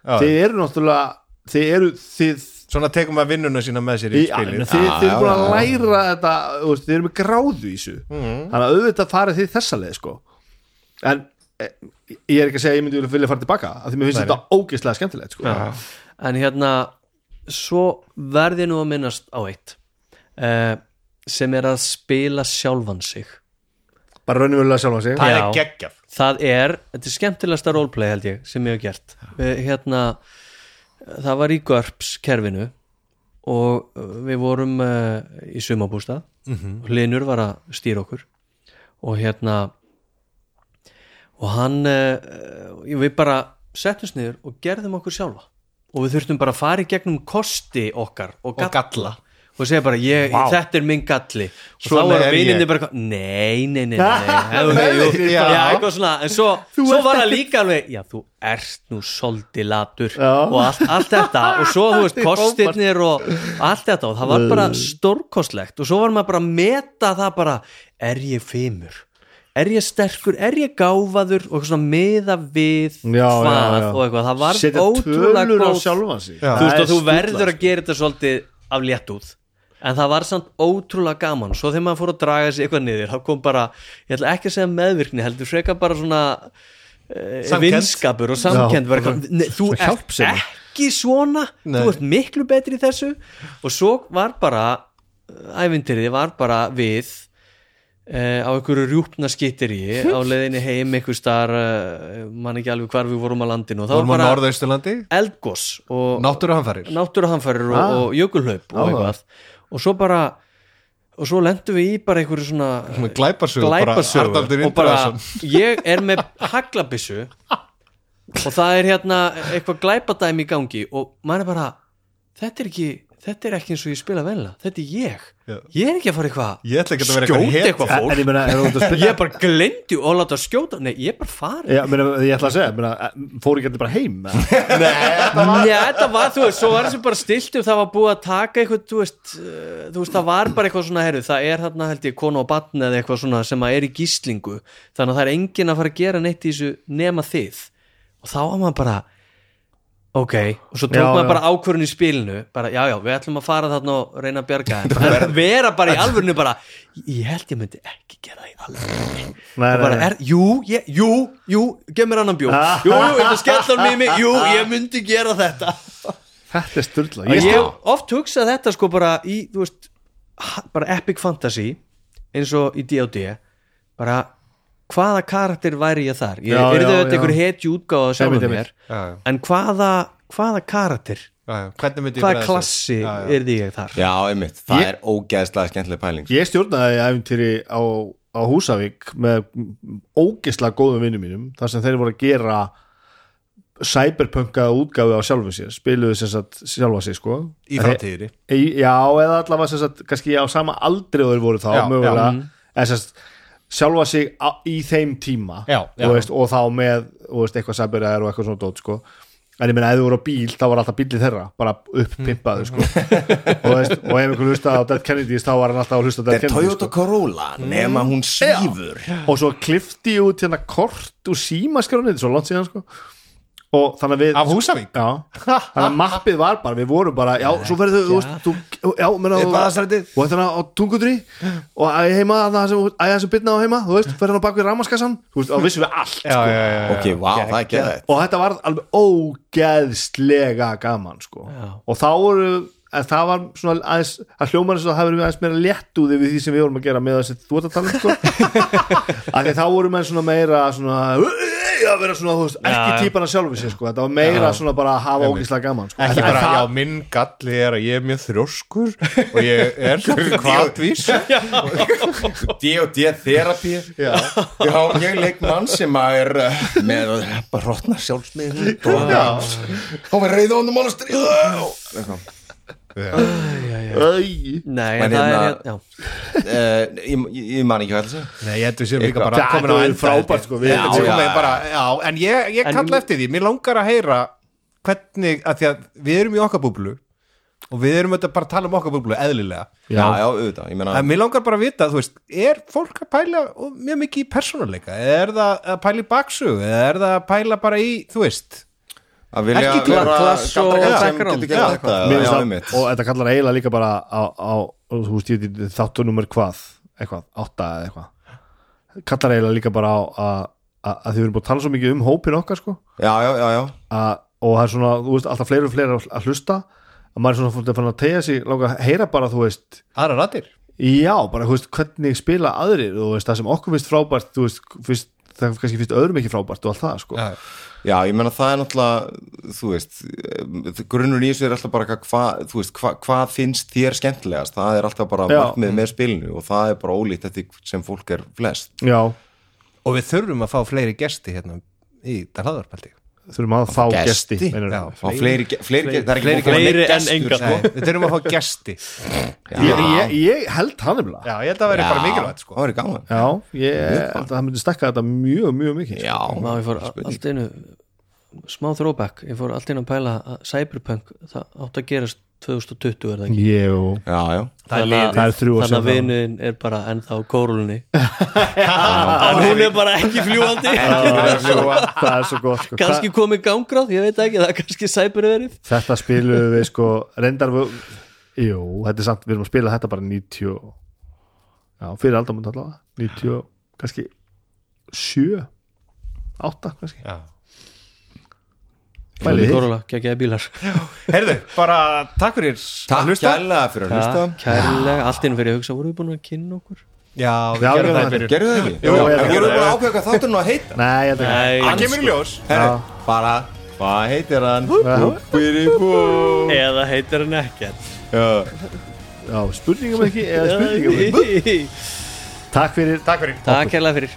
Já. þið eru náttúrulega þið eru þið Svona tekum við vinnuna sína með sér í spilin þið, þið eru búin að læra þetta þú veist, þið eru með gráðu í þessu. Þannig að auðvitað farið þið þessa leið sko. en e, ég er ekki að segja ég myndi vilja fara tilbaka af því mér finnst Nei, þetta ógeðslega skemmtilegt sko. en hérna svo verði nú að minnast á eitt uh, sem er að spila sjálfan sig. Bara raunverulega sjálfa sig. Það Já. er geggjaf það er, þetta er skemmtilegasta roleplay held ég sem ég hef gert. Við, hérna, það var í GURPS kerfinu og uh, við vorum uh, í sumabústað og Linur var að stýra okkur. Og hérna og hann uh, við bara settumst niður og gerðum okkur sjálfa. Og við þurftum bara að fara í gegnum kosti okkar og galla, galla. Og segja bara, ég, Vá. þetta er minn galli. Og Svona þá var er vininni ég. bara nei, nei, nei, nei, nei. Jú, Já. já, eitthvað svona. En svo, svo var það líka alveg já, þú ert nú soldi latur og allt, allt þetta. Og svo, þú veist, kostirnir og allt þetta. Og það var bara stórkostlegt. Og svo var maður bara að meta það bara er ég fimur? Er ég sterkur, er ég gáfaður? Og eitthvað svona miða við Já, hvað já, já. og eitthvað, það var setja ótrúlega góð sjálfan sig. Já. þú veist og þú er verður að gera þetta svolítið af léttúð en það var samt ótrúlega gaman. Svo þegar maður fór að draga sig eitthvað niður þá kom bara, ég ætla ekki að segja meðvirkni heldur freka bara svona uh, vinskapur og samkend þú ert ekki svona. Nei. þú ert miklu betri í þessu. Og svo var bara ævintýrið var bara við uh, á einhverju rjúpna skittirí á leiðinni heim einhver star uh, man ekki alveg hvar við vorum á landinu. Og það Vorum á var bara eldgós og náttúruhamfærir og, Ah. og jökulhlaup og Áhugavert. eitthvað og svo bara og svo lendum við í bara einhverju svona Svona glæpasögu, bara og bara ég er með haglabissu og það er hérna eitthvað glæpadæmi í gangi og maður er bara þetta er ekki, þetta er ekki eins og ég spila venla þetta er ég. Ég er ekki að fara eitthvað Ég ætla ekki að vera eitthvað skjóta eitthvað En fólk ég meina, er ég er bara glendi og láta skjóta. Nei, ég er bara meina, ég ætla að segja, meina, fóru ekki allir bara heim eða? Já, þetta var, þú veist, svo var þessu bara stilt og það var búið að taka eitthvað, þú veist, uh, þú veist, það var bara eitthvað svona, herru, það er þarna, held ég, konu og batn eða eitthvað svona sem að er í gíslingu, þannig að það er enginn að fara að gera neitt í þessu nema þið. Og þá var maður bara, ok, og svo tók Já, maður já. bara ákvörun í spilinu, bara, já, já, við ætlum að fara þarna og reyna að bjarga þeim. En vera bara í alvörinu bara, ég held ég myndi ekki gera það í alvörinu. Og bara, er, jú, ég, jú, jú, gef mér annan bjór. Jú, jú, þetta skellar í mig, jú, ég myndi gera þetta. Þetta er styrla ég hef oft hugsað þetta sko bara í þú veist, bara epic fantasy eins og í D&D bara hvaða karakter væri ég þar? Ég er þetta já. einhver hetju útgáða sjálfum Einmitt, mér. En hvaða, hvaða karakter? Já, já. Hvernig myndi ég hvaða klassi Já, já. er því ég þar? Já, einmitt, það Ég- er ógeðslega skemmtileg pæling Ég stjórnaði æfintýri á, á Húsavík með ógeðslega góðum vinnum mínum þar sem þeir voru að gera cyberpunkaða útgáfi á sjálfum sér spiluðu sem sagt sjálfa sig sko. Í framtíðinni? Í- Já, eða allavega sem sagt kannski á sama aldri og þeir voru þá mögulega. Eða sem sagt sjálfa sig í þeim tíma Já, já. og, veist, og þá með og veist, eitthvað cyberæðar og eitthvað svona dót sko. En ég meina ef þú voru á bíl þá var alltaf bílið þeirra bara uppimpaðu sko. Og, veist, og ef einhvern hlusta á Dead Kennedys þá var hann alltaf að hlusta á Dead Þetta er Kennedys Toyota sko. Corolla nema hún svífur. Og svo klifti ég út hérna kort úr símaskránið, svo langt síðan sko og þannig að við Af Húsavík? já, þannig að mappið var bara, við vorum bara já, svo verður þau, þú veist, þú, já, menna Við og þetta á tungundri og að heima, það sem, að sem bytna á heima þú veist, verður hann á bakvið ramaskassan þú veist, og vissum við allt, Já, já, já, já. Ok, vá, það er geðið og þetta var alveg ógeðslega gaman, sko. Já. og þá voru, en það var svona aðeins, að þess að það verður aðeins meira létt úði við því sem við vorum að gera með þess að þú ert að tala um, sko. Að því að þá voru menn svona meira svona, að vera svona, þú veist, ekki típana sjálfur sér, sko, þetta var meira svona bara að hafa ógeðslega gaman, sko. Ekki bara, já, minn galli er að ég er mjög þrjóskur og ég er kvartvís D&D therapy. Já. Já, ég leik mann sem að er uh, með bara hróttna sjálfsmiðin og og við reyða honum ála stríða Æ, nei, En það er hérna- hérna já. Uh, ég, ég, man ekki hvað það Nei, ég held við séum líka bara Það komin á er enda frábært, sko, Já, já. bara, En ég, ég kalla eftir því, mér langar að heyra hvernig, að því að við erum í okkar búblu og við erum auðvitað bara að tala um okkar búblu eðlilega. Já, já, auðvitað, ég meina En mér langar bara að vita, þú veist, er fólk að pæla mjög mikið í persónuleika? Er það að pæla í baksug eða er það að pæla bara í, þú veist að vilja Ekki kla- vera klass og galdrakarl sem background. getur gert finnst einmitt. og þetta kallar eiginlega líka bara á, á þú veist, ég veit, þáttu nummer hvað eitthvað, átta eða eitthvað. Kallar eiginlega líka bara á að, að, að þið erum búin að tala svo mikið um hópin okkar sko, Já, já, já, já. Að, og það er svona, þú veist, alltaf fleiri og fleiri að, að hlusta. Að maður er svona fólk að fann að tegja sig langa að heyra bara, þú veist aðra rættir já, bara, þú veist, hvernig spila aðrir þú veist, það sem okkur finnst frábært þú veist, fyrst, það kannski finnst öðrum ekki frábært og allt það, sko. Já, Já, ég meina það er náttúrulega, þú veist, grunnur í þessu er alltaf bara hvað, þú veist, hva, hvað finnst þér skemmtilegast, það er alltaf bara markmið með spilinu og það er bara ólíkt eftir sem fólk er flest. já, og við þurfum að fá fleiri gesti hérna í Dalhaðarpælti þurfum að fá gesti, fleiri, það er en enga, sko. við þurfum að fá gesti. Ég, ég, ég held hann nefnilega. Já, ég held að vera bara mikilvægt sko. Það var gaman. Það myndi stekka þetta mjög, mjög mikið. Ég fór allt einu smá throwback, ég fór allt einu að pæla að Cyberpunk, það átt að gerast 2020 er það ekki? Jú, Já, já. Þannig að- Það er þrjú ár þannig síðan að það. vinuðin er bara ennþá á kórulunni en hún er bara ekki fljúandi það er svo gott sko. kannski komið gangráð, ég veit ekki það er kannski sæpur verið Þetta spilum við sko reyndar við, Jú, þetta er samt, við erum að spila þetta bara 90 og- Já, fyrir aldamund allavega. 90, og kannski 7 8 kannski. Já. Pælið þið. Kórula, geggjaði bílar. Heyrðu, bara takk fyrir Takk kærlega fyrir að hlusta. Kærlega, allt inn fyrir að hugsa voru við búin að kynna okkur? Já, við já, það fyrir Gerðu það vorum við búin að ákveða hvað þátturinn á að heita? Nei, ég veit ekki. Það kemur í ljós. Herri, Já. bara, hvað heitir hann? Búbiri bú eða heitir hann ekkert? Já. Já, spurningum ekki eða spurningum ekki. Takk fyrir Takk fyrir